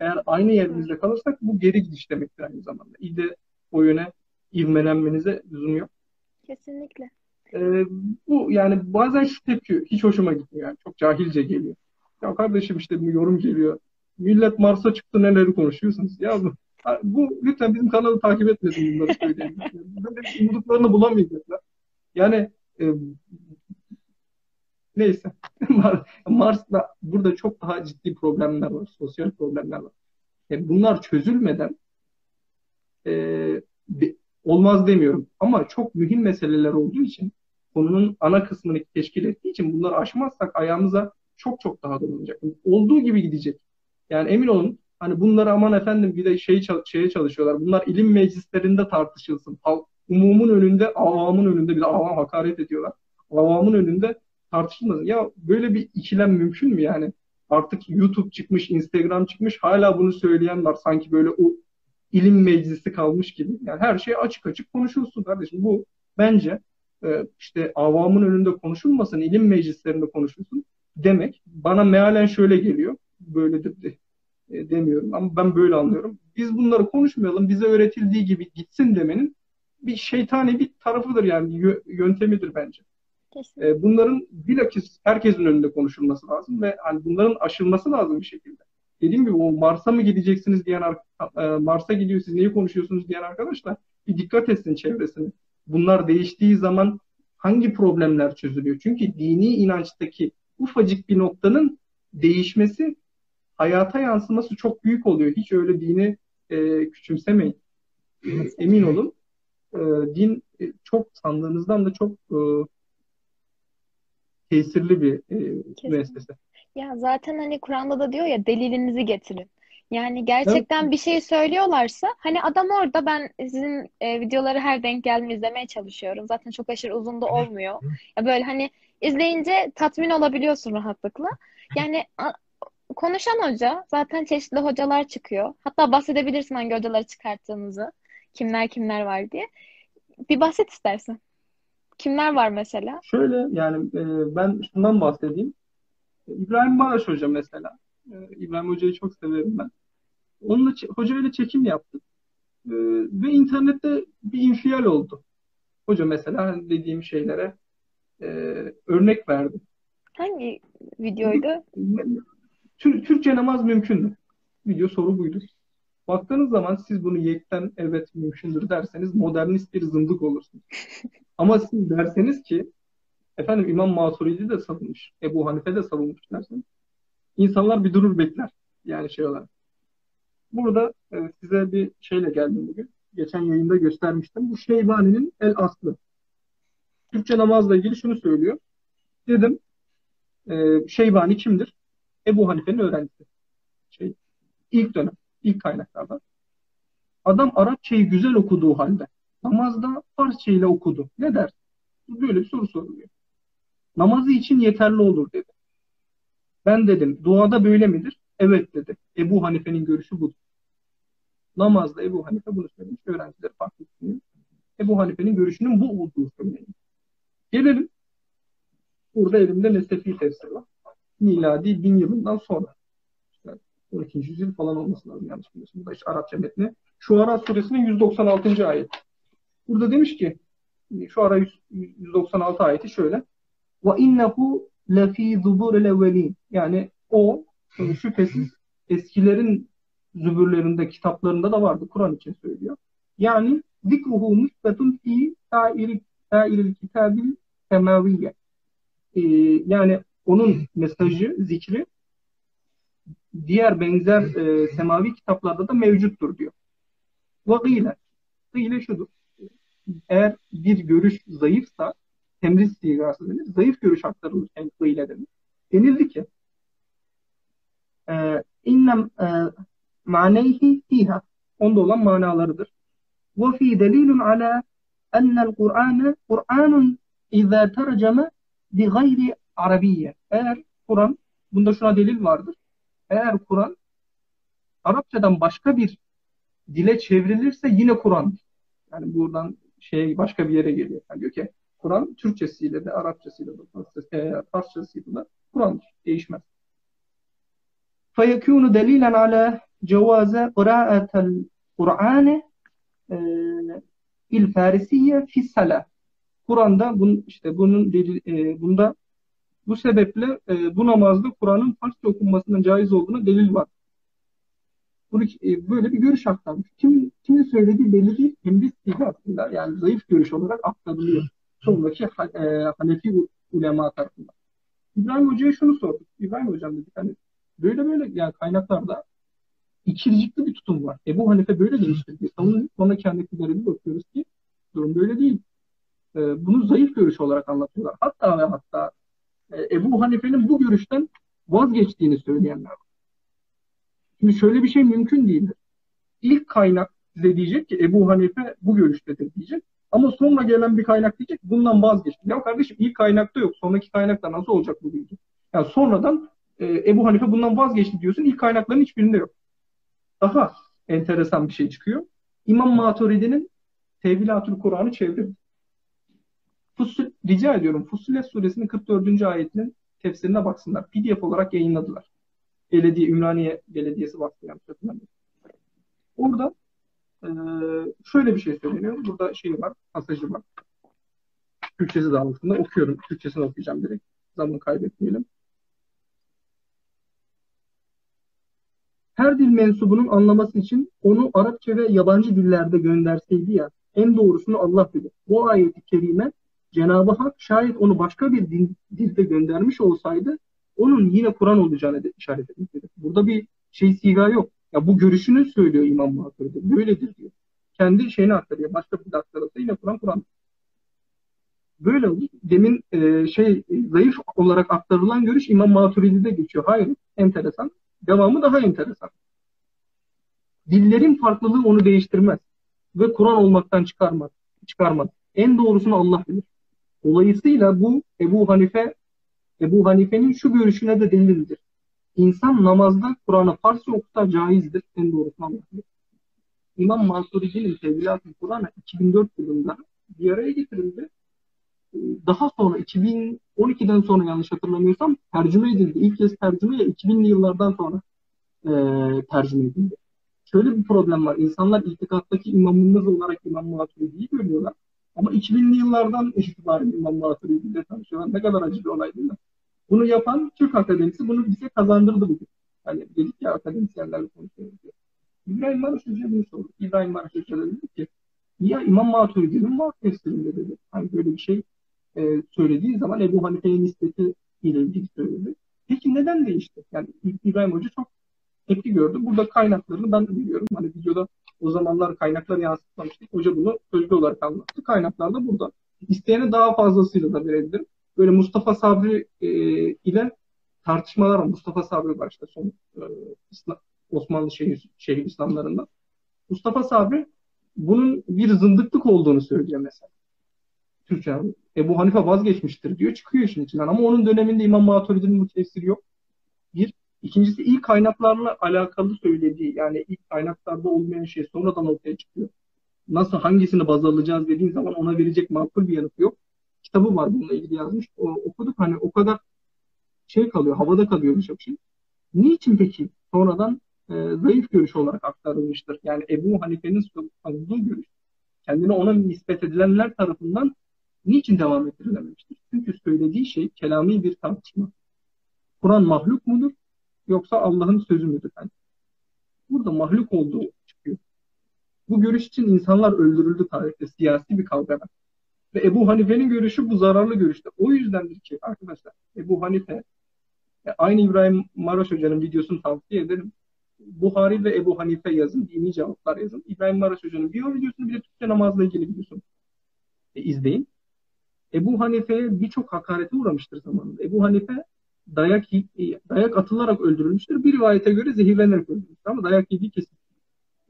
eğer aynı yerimizde kalırsak bu geri gidiş demektir aynı zamanda. İyi de o yöne ivmelenmenize lüzum yok. Kesinlikle. Ee, bu yani bazen şu tepki hiç hoşuma gitmiyor. Yani. Çok cahilce geliyor. Ya kardeşim işte bir yorum geliyor. Millet Mars'a çıktı neleri konuşuyorsunuz? Ya bu, bu lütfen bizim kanalı takip etmesin bunları söyleyeyim. Böyle umduklarını bulamayacaklar. Yani e, neyse. Mars'ta burada çok daha ciddi problemler var. Sosyal problemler var. Yani bunlar çözülmeden e, olmaz demiyorum. Ama çok mühim meseleler olduğu için konunun ana kısmını teşkil ettiği için bunları aşmazsak ayağımıza çok çok daha dolanacak. Olduğu gibi gidecek. Yani emin olun hani bunları aman efendim bir de şey şeye çalışıyorlar. Bunlar ilim meclislerinde tartışılsın. Umumun önünde, avamın önünde bir de avam hakaret ediyorlar. Avamın önünde tartışılmasın. Ya böyle bir ikilem mümkün mü yani? Artık YouTube çıkmış, Instagram çıkmış hala bunu söyleyen var. Sanki böyle o ilim meclisi kalmış gibi. Yani her şey açık açık konuşulsun kardeşim. Bu bence e, işte avamın önünde konuşulmasın, ilim meclislerinde konuşulsun demek bana mealen şöyle geliyor. Böyledir de, e, demiyorum ama ben böyle anlıyorum. Biz bunları konuşmayalım, bize öğretildiği gibi gitsin demenin bir şeytani bir tarafıdır yani yöntemidir bence. E, bunların bilakis herkesin önünde konuşulması lazım ve hani bunların aşılması lazım bir şekilde. Dediğim gibi o Mars'a mı gideceksiniz diyen e, Mars'a gidiyor siz neyi konuşuyorsunuz diyen arkadaşlar bir dikkat etsin çevresine. Bunlar değiştiği zaman hangi problemler çözülüyor? Çünkü dini inançtaki ufacık bir noktanın değişmesi hayata yansıması çok büyük oluyor. Hiç öyle dini e, küçümsemeyin. E, emin olun. E, din e, çok sandığınızdan da çok e, tesirli bir e, müessese. Ya zaten hani Kur'an'da da diyor ya delilinizi getirin. Yani gerçekten evet. bir şey söylüyorlarsa hani adam orada ben sizin e, videoları her denk geldiğinde izlemeye çalışıyorum. Zaten çok aşırı uzun da olmuyor. Ya böyle hani izleyince tatmin olabiliyorsun rahatlıkla. Yani a, konuşan hoca zaten çeşitli hocalar çıkıyor. Hatta bahsedebilirsin hangi hocaları çıkarttığınızı. Kimler kimler var diye. Bir bahset istersen. Kimler var mesela? Şöyle yani e, ben şundan bahsedeyim. İbrahim Maraş Hoca mesela. E, İbrahim Hoca'yı çok severim ben. Onunla hoca ile çekim yaptık. E, ve internette bir infial oldu. Hoca mesela dediğim şeylere e, örnek verdi. Hangi videoydu? Tür Türkçe namaz mümkün mü? Video soru buydu. Baktığınız zaman siz bunu yekten evet mümkündür derseniz modernist bir zındık olursunuz. Ama siz derseniz ki efendim İmam Maturidi de savunmuş, Ebu Hanife de savunmuş derseniz insanlar bir durur bekler. Yani şey olarak. Burada e, size bir şeyle geldim bugün. Geçen yayında göstermiştim. Bu Şeybani'nin El Aslı. Türkçe namazla ilgili şunu söylüyor. Dedim e, Şeybani kimdir? Ebu Hanife'nin öğrencisi. Şey, İlk dönem, ilk kaynaklarda. Adam Arapçayı güzel okuduğu halde namazda Farsça ile okudu. Ne der? Böyle bir soru soruluyor. Namazı için yeterli olur dedi. Ben dedim duada böyle midir? Evet dedi. Ebu Hanife'nin görüşü budur. Namazda Ebu Hanife bunu söylemiş. Öğrencileri farklı düşünüyor. Ebu Hanife'nin görüşünün bu olduğu söyleniyor. Gelelim. Burada elimde Nesefi tefsiri var. Miladi bin yılından sonra. İşte 12. yüzyıl falan olması lazım yanlış bilmiyorsam. Bu da işte Arapça metni. Şu Ara suresinin 196. ayet. Burada demiş ki şu ara 196 ayeti şöyle. Ve innehu lefî zuburil evvelin. Yani o şüphesiz eskilerin zübürlerinde, kitaplarında da vardı. Kur'an için söylüyor. Yani zikruhu müsbetun fi sairil kitabil semaviyye. Ee, yani onun mesajı, zikri diğer benzer e, semavi kitaplarda da mevcuttur diyor. Ve gıyle. Gıyle şudur. Eğer bir görüş zayıfsa temriz sigası denir. Zayıf görüş aktarılırken gıyle denir. Denildi ki e, innem e, maneyhi fiha onda olan manalarıdır. Ve fi delilun ala ennel Kur'an'ı Kur'anun izâ terceme bi gayri arabiyye. Eğer Kur'an, bunda şuna delil vardır. Eğer Kur'an Arapçadan başka bir dile çevrilirse yine Kur'an. Yani buradan şey başka bir yere geliyor. Yani diyor ki Kur'an Türkçesiyle de Arapçasıyla da Farsçasıyla da Kur'an değişmez. فيكون دليلا على جواز قراءة القرآن الفارسية في الصلاة. Kur'an'da bun, işte bunun delil, e, bunda bu sebeple e, bu namazda Kur'an'ın Farsça okunmasının caiz olduğuna delil var. Bunu, e, böyle bir görüş aktarmış. Kim, kimin söylediği belli değil. Hem de aslında yani zayıf görüş olarak aktarılıyor. Sonraki e, Hanefi ulema tarafından. İbrahim Hoca'ya şunu sorduk. İbrahim Hocam dedik hani böyle böyle yani kaynaklarda ikircikli bir tutum var. Ebu Hanife böyle demiştir diye savunuyor. Sonra kendileri bir bakıyoruz ki durum böyle değil. E, bunu zayıf görüş olarak anlatıyorlar. Hatta ve hatta e, Ebu Hanife'nin bu görüşten vazgeçtiğini söyleyenler var. Şimdi şöyle bir şey mümkün değildir. İlk kaynak size diyecek ki Ebu Hanife bu görüştedir diyecek. Ama sonra gelen bir kaynak diyecek bundan vazgeçti. Ya kardeşim ilk kaynakta yok. Sonraki kaynakta nasıl olacak bu bilgi? Yani sonradan e, Ebu Hanife bundan vazgeçti diyorsun. İlk kaynakların hiçbirinde yok. Daha enteresan bir şey çıkıyor. İmam Maturidi'nin Tevilatül Kur'an'ı çevirdi. Fusul, rica ediyorum Fussilet suresinin 44. ayetinin tefsirine baksınlar. PDF olarak yayınladılar. Belediye, Ümraniye Belediyesi vakfı yanlış. Orada e, şöyle bir şey söyleniyor. Burada şey var, pasajı var. Türkçesi de altında okuyorum. Türkçesini okuyacağım direkt. Zaman kaybetmeyelim. Her dil mensubunun anlaması için onu Arapça ve yabancı dillerde gönderseydi ya, en doğrusunu Allah bilir. Bu ayeti kerime Cenab-ı Hak şayet onu başka bir dil, dilde göndermiş olsaydı onun yine Kur'an olacağını de, işaret etmektedir. Burada bir şey siga yok. Ya bu görüşünü söylüyor İmam Maturidi. Böyledir diyor. Kendi şeyini aktarıyor. Başka bir aktarırsa yine Kur'an Kur'an. Böyle olur. Demin e, şey zayıf olarak aktarılan görüş İmam Maturidi'de geçiyor. Hayır. Enteresan. Devamı daha enteresan. Dillerin farklılığı onu değiştirmez. Ve Kur'an olmaktan çıkarmaz. çıkarmaz. En doğrusunu Allah bilir. Dolayısıyla bu Ebu Hanife Ebu Hanife'nin şu görüşüne de delildir. İnsan namazda Kur'an'ı Farsça okusa caizdir. En doğrusunu anlatıyor. İmam Mansuridi'nin Tevhilat-ı Kur'an'a 2004 yılında bir araya getirildi. Ee, daha sonra 2012'den sonra yanlış hatırlamıyorsam tercüme edildi. İlk kez tercüme 2000'li yıllardan sonra e, tercüme edildi. Şöyle bir problem var. İnsanlar itikattaki imamımız olarak İmam Maturidi'yi görüyorlar. Ama 2000'li yıllardan itibaren İmam Maturidi'yle ile tanışıyorlar. Ne kadar acı bir olay değil mi? Bunu yapan Türk Akademisi bunu bize kazandırdı bugün. Hani dedik ya akademisyenlerle konuşuyoruz diye. İbrahim Barış Hoca bunu sordu. İbrahim Barış Hoca dedi ki ya İmam Maturidi'nin var tefsirinde dedi. Hani böyle bir şey e, söylediği zaman Ebu Hanife'nin nispeti ile ilgili söyledi. Peki neden değişti? Yani İbrahim Hoca çok tepki gördü. Burada kaynaklarını ben biliyorum. Hani videoda o zamanlar kaynakları yansıtmamıştık. Hoca bunu sözlü olarak anlattı. Kaynaklar da burada. İsteyene daha fazlasıyla da verebilirim. Böyle Mustafa Sabri e, ile tartışmalar var. Mustafa Sabri var işte son e, Osmanlı şehir, şehir İslamlarından. Mustafa Sabri bunun bir zındıklık olduğunu söylüyor mesela. Türkçe Ebu Hanife vazgeçmiştir diyor. Çıkıyor işin içinden. Ama onun döneminde İmam Maturidi'nin bu tefsiri yok. İkincisi ilk kaynaklarla alakalı söylediği yani ilk kaynaklarda olmayan şey sonradan ortaya çıkıyor. Nasıl hangisini baz alacağız dediğin zaman ona verecek makul bir yanıt yok. Kitabı var bununla ilgili yazmış. O, okuduk hani o kadar şey kalıyor, havada kalıyor birçok şey. Niçin peki sonradan e, zayıf görüş olarak aktarılmıştır? Yani Ebu Hanife'nin savunduğu görüş kendine ona nispet edilenler tarafından niçin devam ettirilememiştir? Çünkü söylediği şey kelami bir tartışma. Kur'an mahluk mudur yoksa Allah'ın sözü müdür? Yani burada mahluk olduğu çıkıyor. Bu görüş için insanlar öldürüldü tarihte siyasi bir kavgada. Ve Ebu Hanife'nin görüşü bu zararlı görüşte. O yüzdendir ki arkadaşlar Ebu Hanife aynı İbrahim Maraş Hoca'nın videosunu tavsiye ederim. Buhari ve Ebu Hanife yazın, dini cevaplar yazın. İbrahim Maraş Hoca'nın bir videosunu bir de Türkçe namazla ilgili videosunu e, izleyin. Ebu Hanife'ye birçok hakarete uğramıştır zamanında. Ebu Hanife dayak dayak atılarak öldürülmüştür. Bir rivayete göre zehirlenerek öldürülmüştür ama dayak yediği kesin.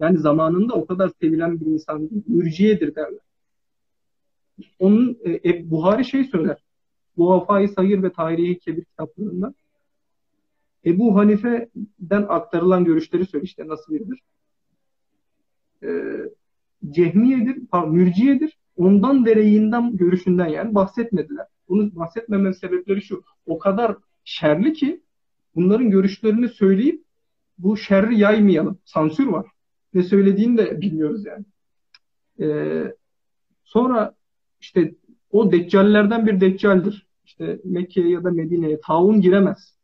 Yani zamanında o kadar sevilen bir insan değil. Mürciyedir derler. Onun e, e Buhari şey söyler. Muhafai Sayır ve Tarihi Kebir kitaplarında Ebu Hanife'den aktarılan görüşleri söyle işte nasıl biridir. Ee, Cehmiyedir, pardon, Mürciyedir. Ondan dereyinden görüşünden yani bahsetmediler. Bunu bahsetmemem sebepleri şu. O kadar şerli ki bunların görüşlerini söyleyip bu şerri yaymayalım. Sansür var. Ne söylediğini de bilmiyoruz yani. Ee, sonra işte o deccallerden bir deccaldir. İşte Mekke'ye ya da Medine'ye taun giremez.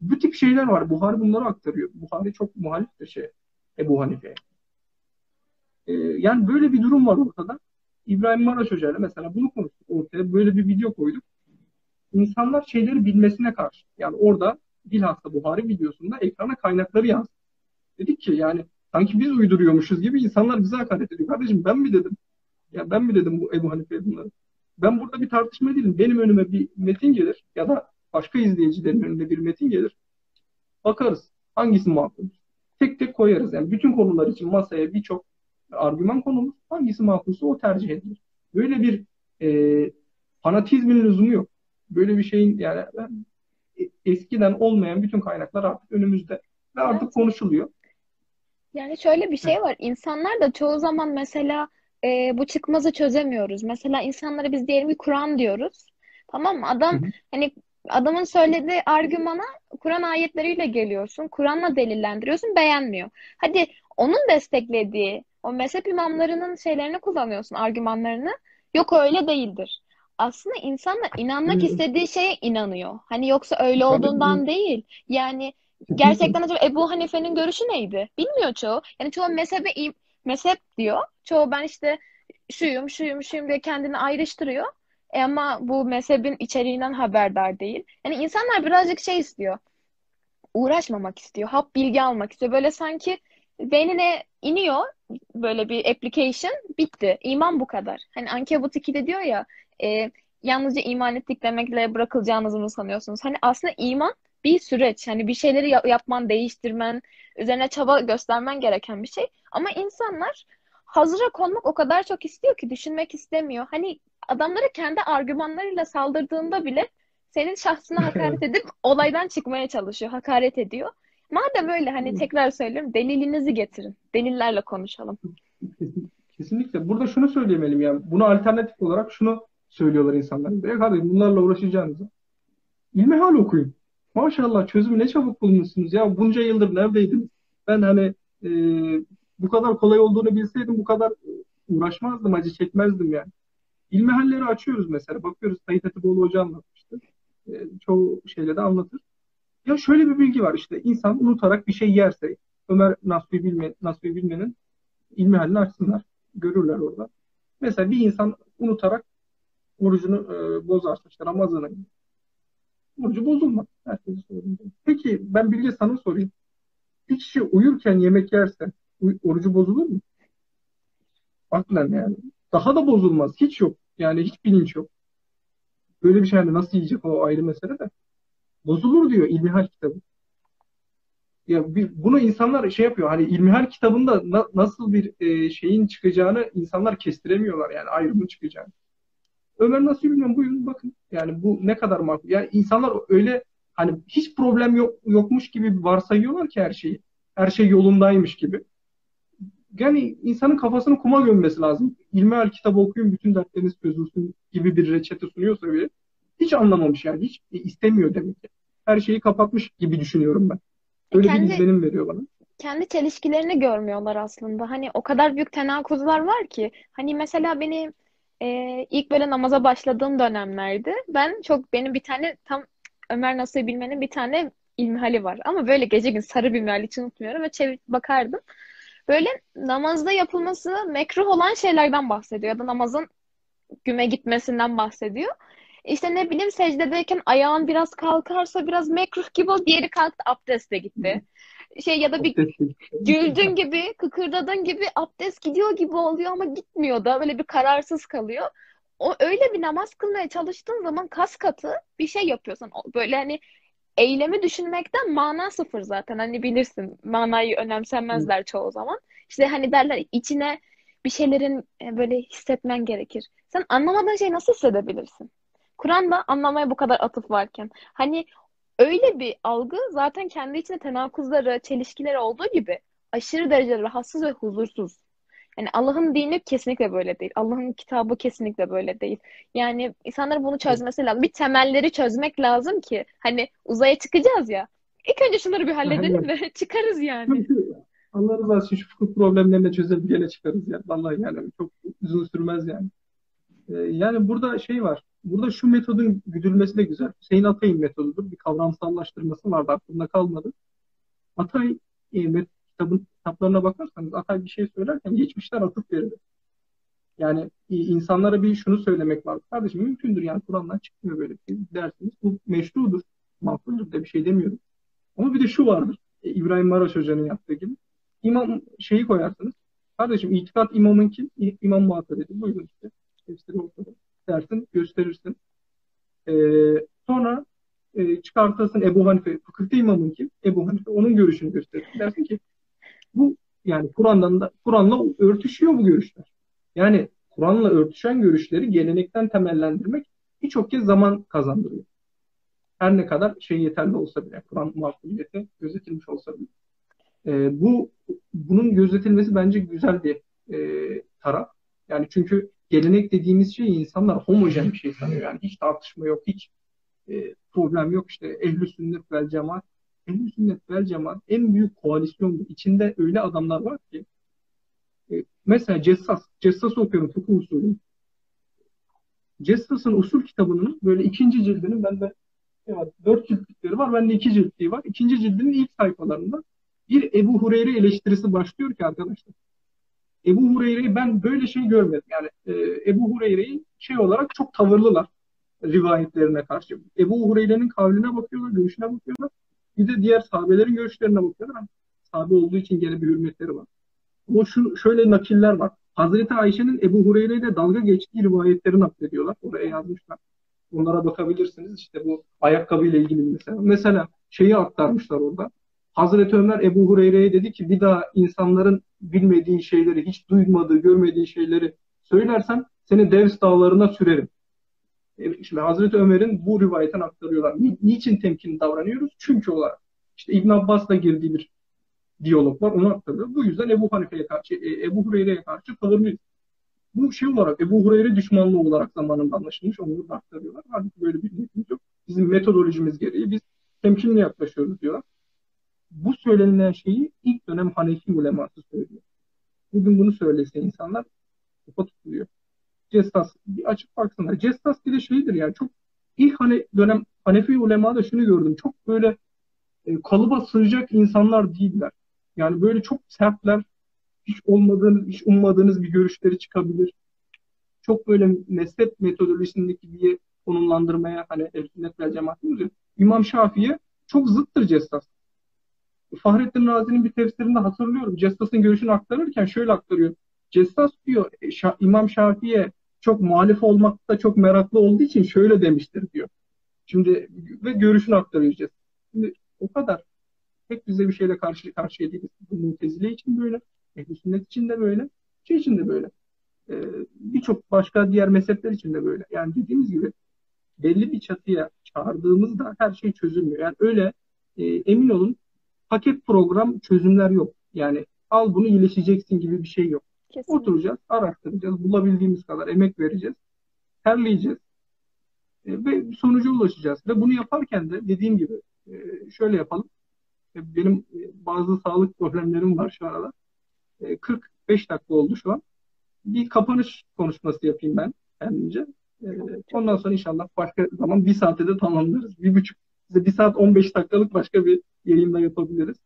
Bu tip şeyler var. Buhari bunları aktarıyor. Buhari çok muhaliftir şey Ebu Hanife'ye. Ee, yani böyle bir durum var ortada. İbrahim Maraş Hoca ile mesela bunu konuştuk ortaya. Böyle bir video koyduk. İnsanlar şeyleri bilmesine karşı. Yani orada bilhassa Buhari videosunda ekrana kaynakları yaz. Dedik ki yani sanki biz uyduruyormuşuz gibi insanlar bize hakaret ediyor. Kardeşim ben mi dedim? Ya ben mi dedim bu Ebu Hanife'ye bunları? Ben burada bir tartışma değilim. Benim önüme bir metin gelir ya da başka izleyicilerin önünde bir metin gelir. Bakarız hangisi makul. Tek tek koyarız. Yani bütün konular için masaya birçok argüman konulur. Hangisi makulse o tercih edilir. Böyle bir e, fanatizmin lüzumu yok. Böyle bir şeyin yani e, eskiden olmayan bütün kaynaklar artık önümüzde ve artık evet. konuşuluyor. Yani şöyle bir şey var. İnsanlar da çoğu zaman mesela e, bu çıkmazı çözemiyoruz. Mesela insanlara biz diyelim ki Kur'an diyoruz. Tamam mı? Adam hı hı. hani adamın söylediği argümana Kur'an ayetleriyle geliyorsun. Kur'an'la delillendiriyorsun. Beğenmiyor. Hadi onun desteklediği o mezhep imamlarının şeylerini kullanıyorsun, argümanlarını. Yok öyle değildir. Aslında insanlar inanmak istediği şeye inanıyor. Hani yoksa öyle olduğundan değil. Yani gerçekten acaba Ebu Hanife'nin görüşü neydi? Bilmiyor çoğu. Yani çoğu mezhebe mezhep diyor. Çoğu ben işte şuyum, şuyum, şuyum diye kendini ayrıştırıyor. E ama bu mezhebin içeriğinden haberdar değil. Yani insanlar birazcık şey istiyor. Uğraşmamak istiyor. Hap bilgi almak istiyor. Böyle sanki beynine iniyor böyle bir application bitti. İman bu kadar. Hani Ankebut 2'de diyor ya e, yalnızca iman ettik demekle bırakılacağınızı mı sanıyorsunuz? Hani aslında iman bir süreç. Hani bir şeyleri yapman, değiştirmen, üzerine çaba göstermen gereken bir şey. Ama insanlar hazıra konmak o kadar çok istiyor ki düşünmek istemiyor. Hani adamlara kendi argümanlarıyla saldırdığında bile senin şahsına hakaret edip olaydan çıkmaya çalışıyor, hakaret ediyor. Madem öyle hani tekrar söylüyorum delilinizi getirin. Delillerle konuşalım. Kesinlikle. Burada şunu söyleyemelim yani. Buna alternatif olarak şunu söylüyorlar insanlar. Ya kardeşim bunlarla uğraşacağınızı. İlmihal okuyun. Maşallah çözümü ne çabuk bulmuşsunuz. Ya bunca yıldır neredeydiniz? Ben hani e, bu kadar kolay olduğunu bilseydim bu kadar uğraşmazdım, acı çekmezdim yani. İlmihalleri açıyoruz mesela. Bakıyoruz Sayit Atiboğlu Hoca anlatmıştı. E, çoğu şeyle de anlatır. Ya şöyle bir bilgi var işte insan unutarak bir şey yerse Ömer Nasuhi, Bilme, Nasuhi Bilme'nin ilmi açsınlar. Görürler orada. Mesela bir insan unutarak orucunu e, bozarsa işte Ramazan'a orucu bozulmaz. Herkese sorduğunda. Peki ben Bilge sana sorayım. Bir kişi uyurken yemek yerse orucu bozulur mu? Aklen yani. Daha da bozulmaz. Hiç yok. Yani hiç bilinç yok. Böyle bir şey hani nasıl yiyecek o ayrı mesele de. Bozulur diyor İlmihal kitabı. Ya bir, bunu insanlar şey yapıyor. Hani İlmihal kitabında na, nasıl bir e, şeyin çıkacağını insanlar kestiremiyorlar yani ayrımın çıkacağını. Ömer nasıl bilmiyorum buyurun bakın. Yani bu ne kadar makul. Yani insanlar öyle hani hiç problem yok, yokmuş gibi varsayıyorlar ki her şeyi. Her şey yolundaymış gibi. Yani insanın kafasını kuma gömmesi lazım. İlmihal kitabı okuyun bütün dertleriniz çözülsün gibi bir reçete sunuyorsa bile hiç anlamamış yani. Hiç istemiyor demek ki. Her şeyi kapatmış gibi düşünüyorum ben. Öyle kendi, bir izlenim veriyor bana. Kendi çelişkilerini görmüyorlar aslında. Hani o kadar büyük tenakuzlar var ki. Hani mesela beni e, ilk böyle namaza başladığım dönemlerde ben çok benim bir tane tam Ömer Nasuhi Bilmen'in bir tane ilmihali var. Ama böyle gece gün sarı bir ilmihal hiç unutmuyorum ve çevir bakardım. Böyle namazda yapılması mekruh olan şeylerden bahsediyor ya da namazın güme gitmesinden bahsediyor. İşte ne bileyim secdedeyken ayağın biraz kalkarsa biraz mekruh gibi o diğeri kalktı abdeste gitti. Şey ya da bir güldün gibi, kıkırdadın gibi abdest gidiyor gibi oluyor ama gitmiyor da böyle bir kararsız kalıyor. O öyle bir namaz kılmaya çalıştığın zaman kas katı bir şey yapıyorsun. Böyle hani eylemi düşünmekten mana sıfır zaten. Hani bilirsin manayı önemsemezler çoğu zaman. İşte hani derler içine bir şeylerin e, böyle hissetmen gerekir. Sen anlamadığın şeyi nasıl hissedebilirsin? Kur'an'da anlamaya bu kadar atıf varken. Hani öyle bir algı zaten kendi içinde tenakuzları, çelişkileri olduğu gibi aşırı derecede rahatsız ve huzursuz. Yani Allah'ın dini kesinlikle böyle değil. Allah'ın kitabı kesinlikle böyle değil. Yani insanların bunu çözmesi lazım. Bir temelleri çözmek lazım ki hani uzaya çıkacağız ya. İlk önce şunları bir halledelim de çıkarız yani. Allah razı olsun şu fıkıh problemlerini çözelim gene çıkarız ya. Vallahi yani çok uzun sürmez yani. Ee, yani burada şey var. Burada şu metodun güdülmesi de güzel. Hüseyin Atay'ın metodudur. Bir kavramsallaştırması vardı aklımda kalmadı. Atay e, kitabın kitaplarına bakarsanız Atay bir şey söylerken geçmişler atıp verir. Yani e, insanlara bir şunu söylemek var. Kardeşim mümkündür yani Kur'an'dan çıkmıyor böyle bir şey dersiniz. Bu meşrudur, makuldür de bir şey demiyorum. Ama bir de şu vardır. E, İbrahim Maraş Hoca'nın yaptığı gibi. İmam şeyi koyarsınız. Kardeşim itikat imamın kim? İmam muhatabeti. Buyurun işte. Hepsi ortada. Dersin, gösterirsin. Ee, sonra e, çıkartırsın Ebu Hanife. Fıkıhta imamın kim? Ebu Hanife. Onun görüşünü gösterirsin. Dersin ki bu yani Kur'an'dan da Kur'an'la örtüşüyor bu görüşler. Yani Kur'an'la örtüşen görüşleri gelenekten temellendirmek birçok kez zaman kazandırıyor. Her ne kadar şey yeterli olsa bile, Kur'an makbuliyeti gözetilmiş olsa bile. E, bu bunun gözetilmesi bence güzel bir e, taraf. Yani çünkü gelenek dediğimiz şey insanlar homojen bir şey sanıyor. Yani hiç tartışma yok, hiç e, problem yok. İşte ehl sünnet vel cemaat. ehl sünnet vel cemaat en büyük koalisyon. İçinde öyle adamlar var ki e, mesela Cessas, Cessas okuyorum fıkıh usulü. Cessas'ın usul kitabının böyle ikinci cildinin bende evet, dört ciltlikleri var. Bende iki ciltliği var. İkinci cildinin ilk sayfalarında bir Ebu Hureyre eleştirisi başlıyor ki arkadaşlar. Ebu Hureyre'yi ben böyle şey görmedim. Yani e, Ebu Hureyre'yi şey olarak çok tavırlılar rivayetlerine karşı. Ebu Hureyre'nin kavline bakıyorlar, görüşüne bakıyorlar. Bir de diğer sahabelerin görüşlerine bakıyorlar. Yani sahabe olduğu için gene bir hürmetleri var. Ama şu şöyle nakiller var. Hazreti Ayşe'nin Ebu Hureyre ile dalga geçtiği rivayetleri naklediyorlar. Oraya yazmışlar. Onlara bakabilirsiniz. İşte bu ayakkabı ile ilgili mesela. Mesela şeyi aktarmışlar orada. Hazreti Ömer Ebu Hureyre'ye dedi ki bir daha insanların bilmediğin şeyleri, hiç duymadığı, görmediği şeyleri söylersen seni Devs dağlarına sürerim. E, şimdi Hazreti Ömer'in bu rivayetten aktarıyorlar. Ni, niçin temkinli davranıyoruz? Çünkü olarak. İşte İbn Abbas'la girdiği bir diyalog var. Onu aktarıyor. Bu yüzden Ebu Hanife'ye karşı, e, Ebu Hureyre'ye karşı tavırlıyız. Bu şey olarak Ebu Hureyre düşmanlığı olarak zamanında anlaşılmış. Onu da aktarıyorlar. Halbuki böyle bir niyetimiz yok. Bizim metodolojimiz gereği biz temkinli yaklaşıyoruz diyorlar bu söylenilen şeyi ilk dönem Hanefi uleması söylüyor. Bugün bunu söylese insanlar kafa tutuluyor. Cestas bir açık baksana. Cestas bir de şeydir yani çok ilk hani dönem Hanefi ulemada şunu gördüm. Çok böyle e, kalıba sığacak insanlar değiller. Yani böyle çok sertler. Hiç olmadığınız, hiç ummadığınız bir görüşleri çıkabilir. Çok böyle mezhep metodolojisindeki bir konumlandırmaya hani el sünnet vel cemaat diyoruz ya. İmam Şafii'ye çok zıttır Cestas. Fahrettin Razi'nin bir tefsirinde hatırlıyorum. Cessas'ın görüşünü aktarırken şöyle aktarıyor. Cessas diyor e, İmam Şafii'ye çok muhalif olmakta çok meraklı olduğu için şöyle demiştir diyor. Şimdi ve görüşünü aktarıyor Cessas. Şimdi o kadar. tek düze bir şeyle karşı karşıya değiliz. Bu mutezile için böyle, ehl sünnet için de böyle, şey için de böyle. E, Birçok başka diğer mezhepler için de böyle. Yani dediğimiz gibi belli bir çatıya çağırdığımızda her şey çözülmüyor. Yani öyle e, emin olun paket program çözümler yok. Yani al bunu iyileşeceksin gibi bir şey yok. Kesinlikle. Oturacağız, araştıracağız, bulabildiğimiz kadar emek vereceğiz, terleyeceğiz e, ve sonuca ulaşacağız. Ve bunu yaparken de dediğim gibi e, şöyle yapalım. E, benim e, bazı sağlık problemlerim var şu arada. E, 45 dakika oldu şu an. Bir kapanış konuşması yapayım ben kendimce. E, ondan sonra inşallah başka zaman bir saate de tamamlarız. Bir buçuk, size bir saat 15 dakikalık başka bir yayında yapabiliriz.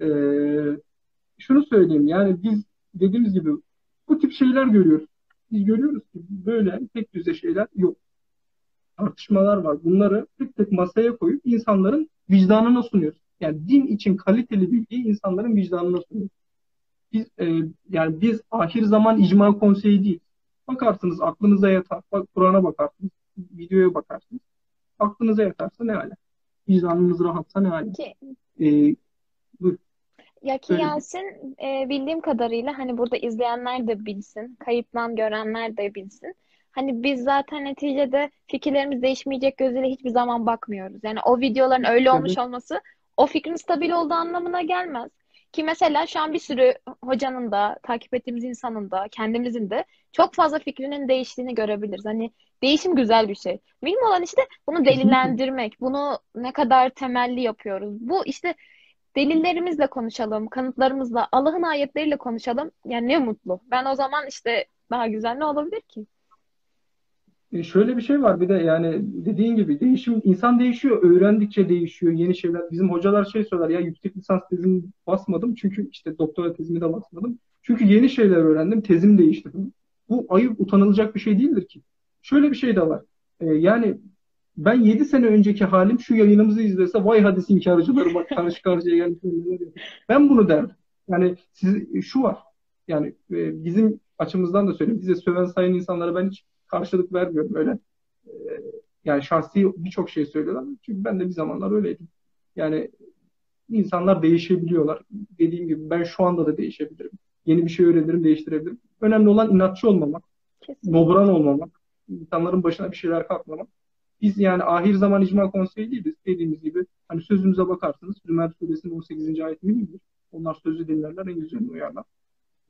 E, şunu söyleyeyim yani biz dediğimiz gibi bu tip şeyler görüyoruz. Biz görüyoruz ki böyle tek düze şeyler yok. Tartışmalar var. Bunları tek tek masaya koyup insanların vicdanına sunuyoruz. Yani din için kaliteli bilgiyi insanların vicdanına sunuyoruz. Biz, e, yani biz ahir zaman icma konseyi değil. Bakarsınız aklınıza yatar. Bak Kur'an'a bakarsınız. Videoya bakarsınız. Aklınıza yatarsa ne hale. Vicdanınız rahatsa ne hale. Ki, ee, ya ki Yasin e, bildiğim kadarıyla hani burada izleyenler de bilsin, kayıttan görenler de bilsin. Hani biz zaten neticede fikirlerimiz değişmeyecek gözüyle hiçbir zaman bakmıyoruz. Yani o videoların öyle olmuş olması o fikrin stabil olduğu anlamına gelmez. Ki mesela şu an bir sürü hocanın da, takip ettiğimiz insanın da, kendimizin de çok fazla fikrinin değiştiğini görebiliriz. Hani değişim güzel bir şey. Mühim olan işte bunu delillendirmek, bunu ne kadar temelli yapıyoruz. Bu işte delillerimizle konuşalım, kanıtlarımızla, Allah'ın ayetleriyle konuşalım. Yani ne mutlu. Ben o zaman işte daha güzel ne olabilir ki? E şöyle bir şey var bir de yani dediğin gibi değişim insan değişiyor öğrendikçe değişiyor yeni şeyler bizim hocalar şey söyler ya yüksek lisans tezimi basmadım çünkü işte doktora tezimi de basmadım çünkü yeni şeyler öğrendim tezim değişti bu ayıp utanılacak bir şey değildir ki şöyle bir şey de var ee, yani ben 7 sene önceki halim şu yayınımızı izlese vay hadis inkarcıları bak karşı karşıya gelmiş. Ben bunu derdim. Yani siz, şu var. Yani e, bizim açımızdan da söyleyeyim. Bize söven sayın insanlara ben hiç karşılık vermiyorum. Öyle e, yani şahsi birçok şey söylüyorlar. Çünkü ben de bir zamanlar öyleydim. Yani insanlar değişebiliyorlar. Dediğim gibi ben şu anda da değişebilirim. Yeni bir şey öğrenirim, değiştirebilirim. Önemli olan inatçı olmamak, Kesinlikle. nobran olmamak, insanların başına bir şeyler kalkmamak. Biz yani ahir zaman icma konseyi değiliz. Dediğimiz gibi hani sözümüze bakarsınız. Zümer suresinin 18. ayeti midir? Onlar sözü dinlerler, en güzelini uyarlar.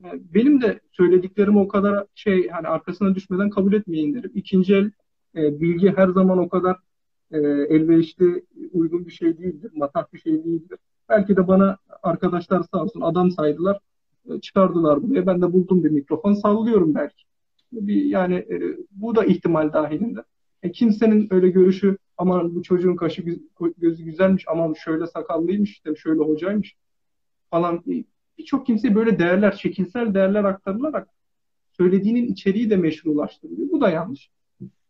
Benim de söylediklerimi o kadar şey hani arkasına düşmeden kabul etmeyin derim. İkinci el e, bilgi her zaman o kadar e, elverişli, uygun bir şey değildir. Matah bir şey değildir. Belki de bana arkadaşlar sağ olsun adam saydılar. E, çıkardılar buraya. Ben de buldum bir mikrofon sallıyorum belki. Bir, yani e, bu da ihtimal dahilinde. E, kimsenin öyle görüşü aman bu çocuğun kaşı gözü güzelmiş aman şöyle sakallıymış işte şöyle hocaymış falan birçok kimseye böyle değerler şekilsel değerler aktarılarak söylediğinin içeriği de meşrulaştırılıyor. Bu da yanlış.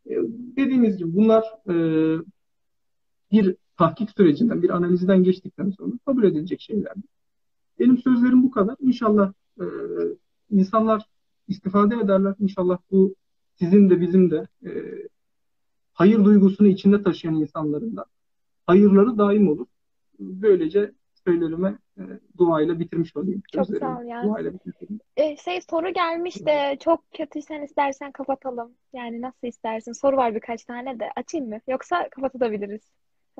E, dediğimiz gibi bunlar e, bir tahkik sürecinden, bir analizden geçtikten sonra kabul edilecek şeyler. Benim sözlerim bu kadar. İnşallah e, insanlar istifade ederler. İnşallah bu sizin de bizim de e, hayır duygusunu içinde taşıyan insanların da hayırları daim olur. Böylece söylerime e, duayla bitirmiş olayım. Çok sağ ol yani. Duayla e, şey soru gelmiş de çok kötüysen istersen kapatalım. Yani nasıl istersin? Soru var birkaç tane de. Açayım mı? Yoksa kapatabiliriz.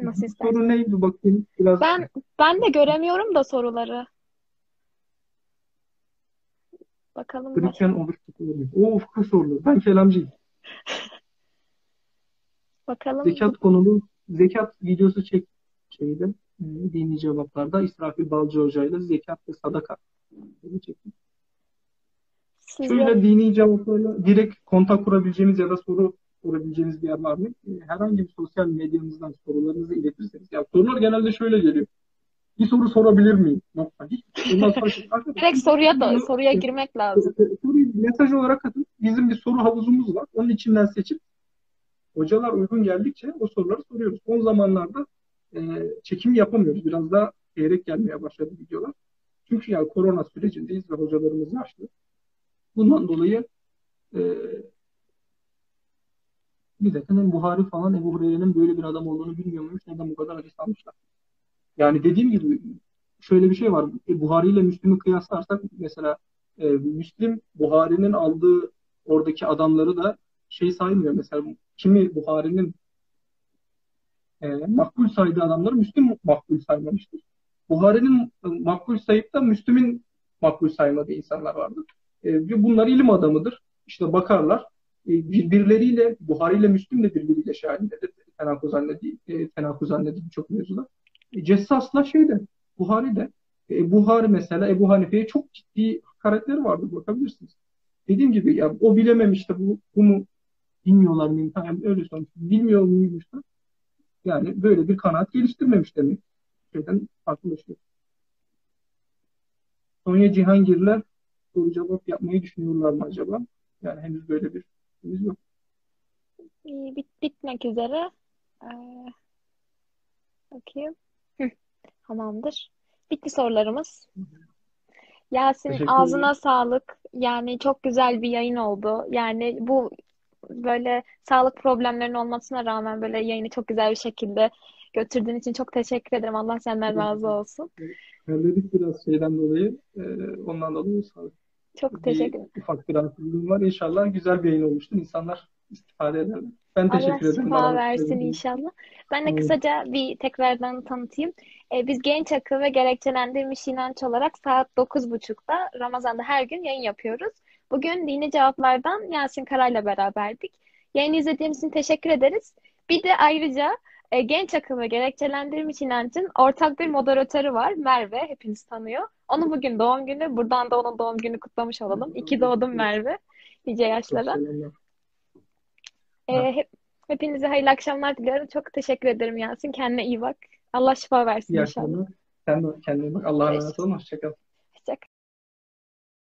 Nasıl istersin? Soru neydi bakayım biraz. Ben ben de göremiyorum da soruları. Bakalım. Hristiyan oruç tutulur. O ufku sorulu. Ben kelamcıyım. Bakalım. Zekat konulu zekat videosu çek şeydi. E, dini cevaplarda İsrafil Balcı Hoca ile zekat ve sadaka çektim. Şöyle dini cevaplarla direkt kontak kurabileceğimiz ya da soru sorabileceğiniz bir yer var mı? E, herhangi bir sosyal medyamızdan sorularınızı iletirseniz. Ya sorular genelde şöyle geliyor. Bir soru sorabilir miyim? Nokta. Direkt soruya da soruya girmek lazım. Soruyu mesaj olarak atın. Bizim bir soru havuzumuz var. Onun içinden seçip hocalar uygun geldikçe o soruları soruyoruz. Son zamanlarda e, çekim yapamıyoruz. Biraz daha seyrek gelmeye başladı videolar. Çünkü yani korona sürecindeyiz ve hocalarımız yaşlı. Bundan dolayı e, bir de senin Buhari falan Ebu Hureyre'nin böyle bir adam olduğunu bilmiyor muymuş? Neden bu kadar hadis almışlar? Yani dediğim gibi şöyle bir şey var. E, Buhari ile Müslim'i kıyaslarsak mesela e, Müslim Buhari'nin aldığı oradaki adamları da şey saymıyor. Mesela kimi Buhari'nin e, makbul saydığı adamları Müslim makbul saymamıştır. Buhari'nin e, makbul sayıp da Müslim'in makbul saymadığı insanlar vardır. E, bunlar ilim adamıdır. İşte bakarlar. E, birbirleriyle Buhari ile Müslim de birbiriyle şahidedir. Tenakuz annedi, e, tenakuz annedi birçok mevzuda. E, Cessas'la şeyde Buhari de e, Buhari mesela Ebu Hanife'ye çok ciddi hakaretleri vardı bakabilirsiniz. Dediğim gibi ya o bilememiş de bu, bunu bilmiyorlar mıyım? Yani öyle sonuç. Bilmiyor muymuş da? Yani böyle bir kanaat geliştirmemiş demek. Şeyden farklılaşıyor. Sonya Cihangirler soru cevap yapmayı düşünüyorlar mı acaba? Yani henüz böyle bir şeyimiz yok. Bit bitmek üzere. Ee, bakayım. Hı, tamamdır. Bitti sorularımız. Yasin ağzına sağlık. Yani çok güzel bir yayın oldu. Yani bu böyle sağlık problemlerinin olmasına rağmen böyle yayını çok güzel bir şekilde götürdüğün için çok teşekkür ederim. Allah senden razı olsun. Terledik biraz şeyden dolayı. E, ondan dolayı sağlık. Çok teşekkür ederim. Ufak bir rahatsızlığım var. İnşallah güzel bir yayın olmuştur. İnsanlar istifade ederler. Ben teşekkür Allah ederim. şifa versin inşallah. Ben de Evet. kısaca bir tekrardan tanıtayım. Ee, biz Genç Akıl ve Gerekçelendirilmiş İnanç olarak saat 9.30'da Ramazan'da her gün yayın yapıyoruz. Bugün Dini Cevaplardan Yasin Karay'la beraberdik. Yayını izlediğiniz için teşekkür ederiz. Bir de ayrıca e, Genç Akıl ve Gerekçelendirilmiş İnancın ortak bir moderatörü var. Merve, hepiniz tanıyor. Onun bugün doğum günü. Buradan da onun doğum günü kutlamış olalım. İki doğdum Merve. Nice yaşlara. Ee, hep, hepinize hayırlı akşamlar diliyorum. Çok teşekkür ederim Yasin. Kendine iyi bak. Allah şifa versin İyi inşallah. Sen de kendine bak. Allah'a emanet olun. Hoşçakal. Hoşça kal.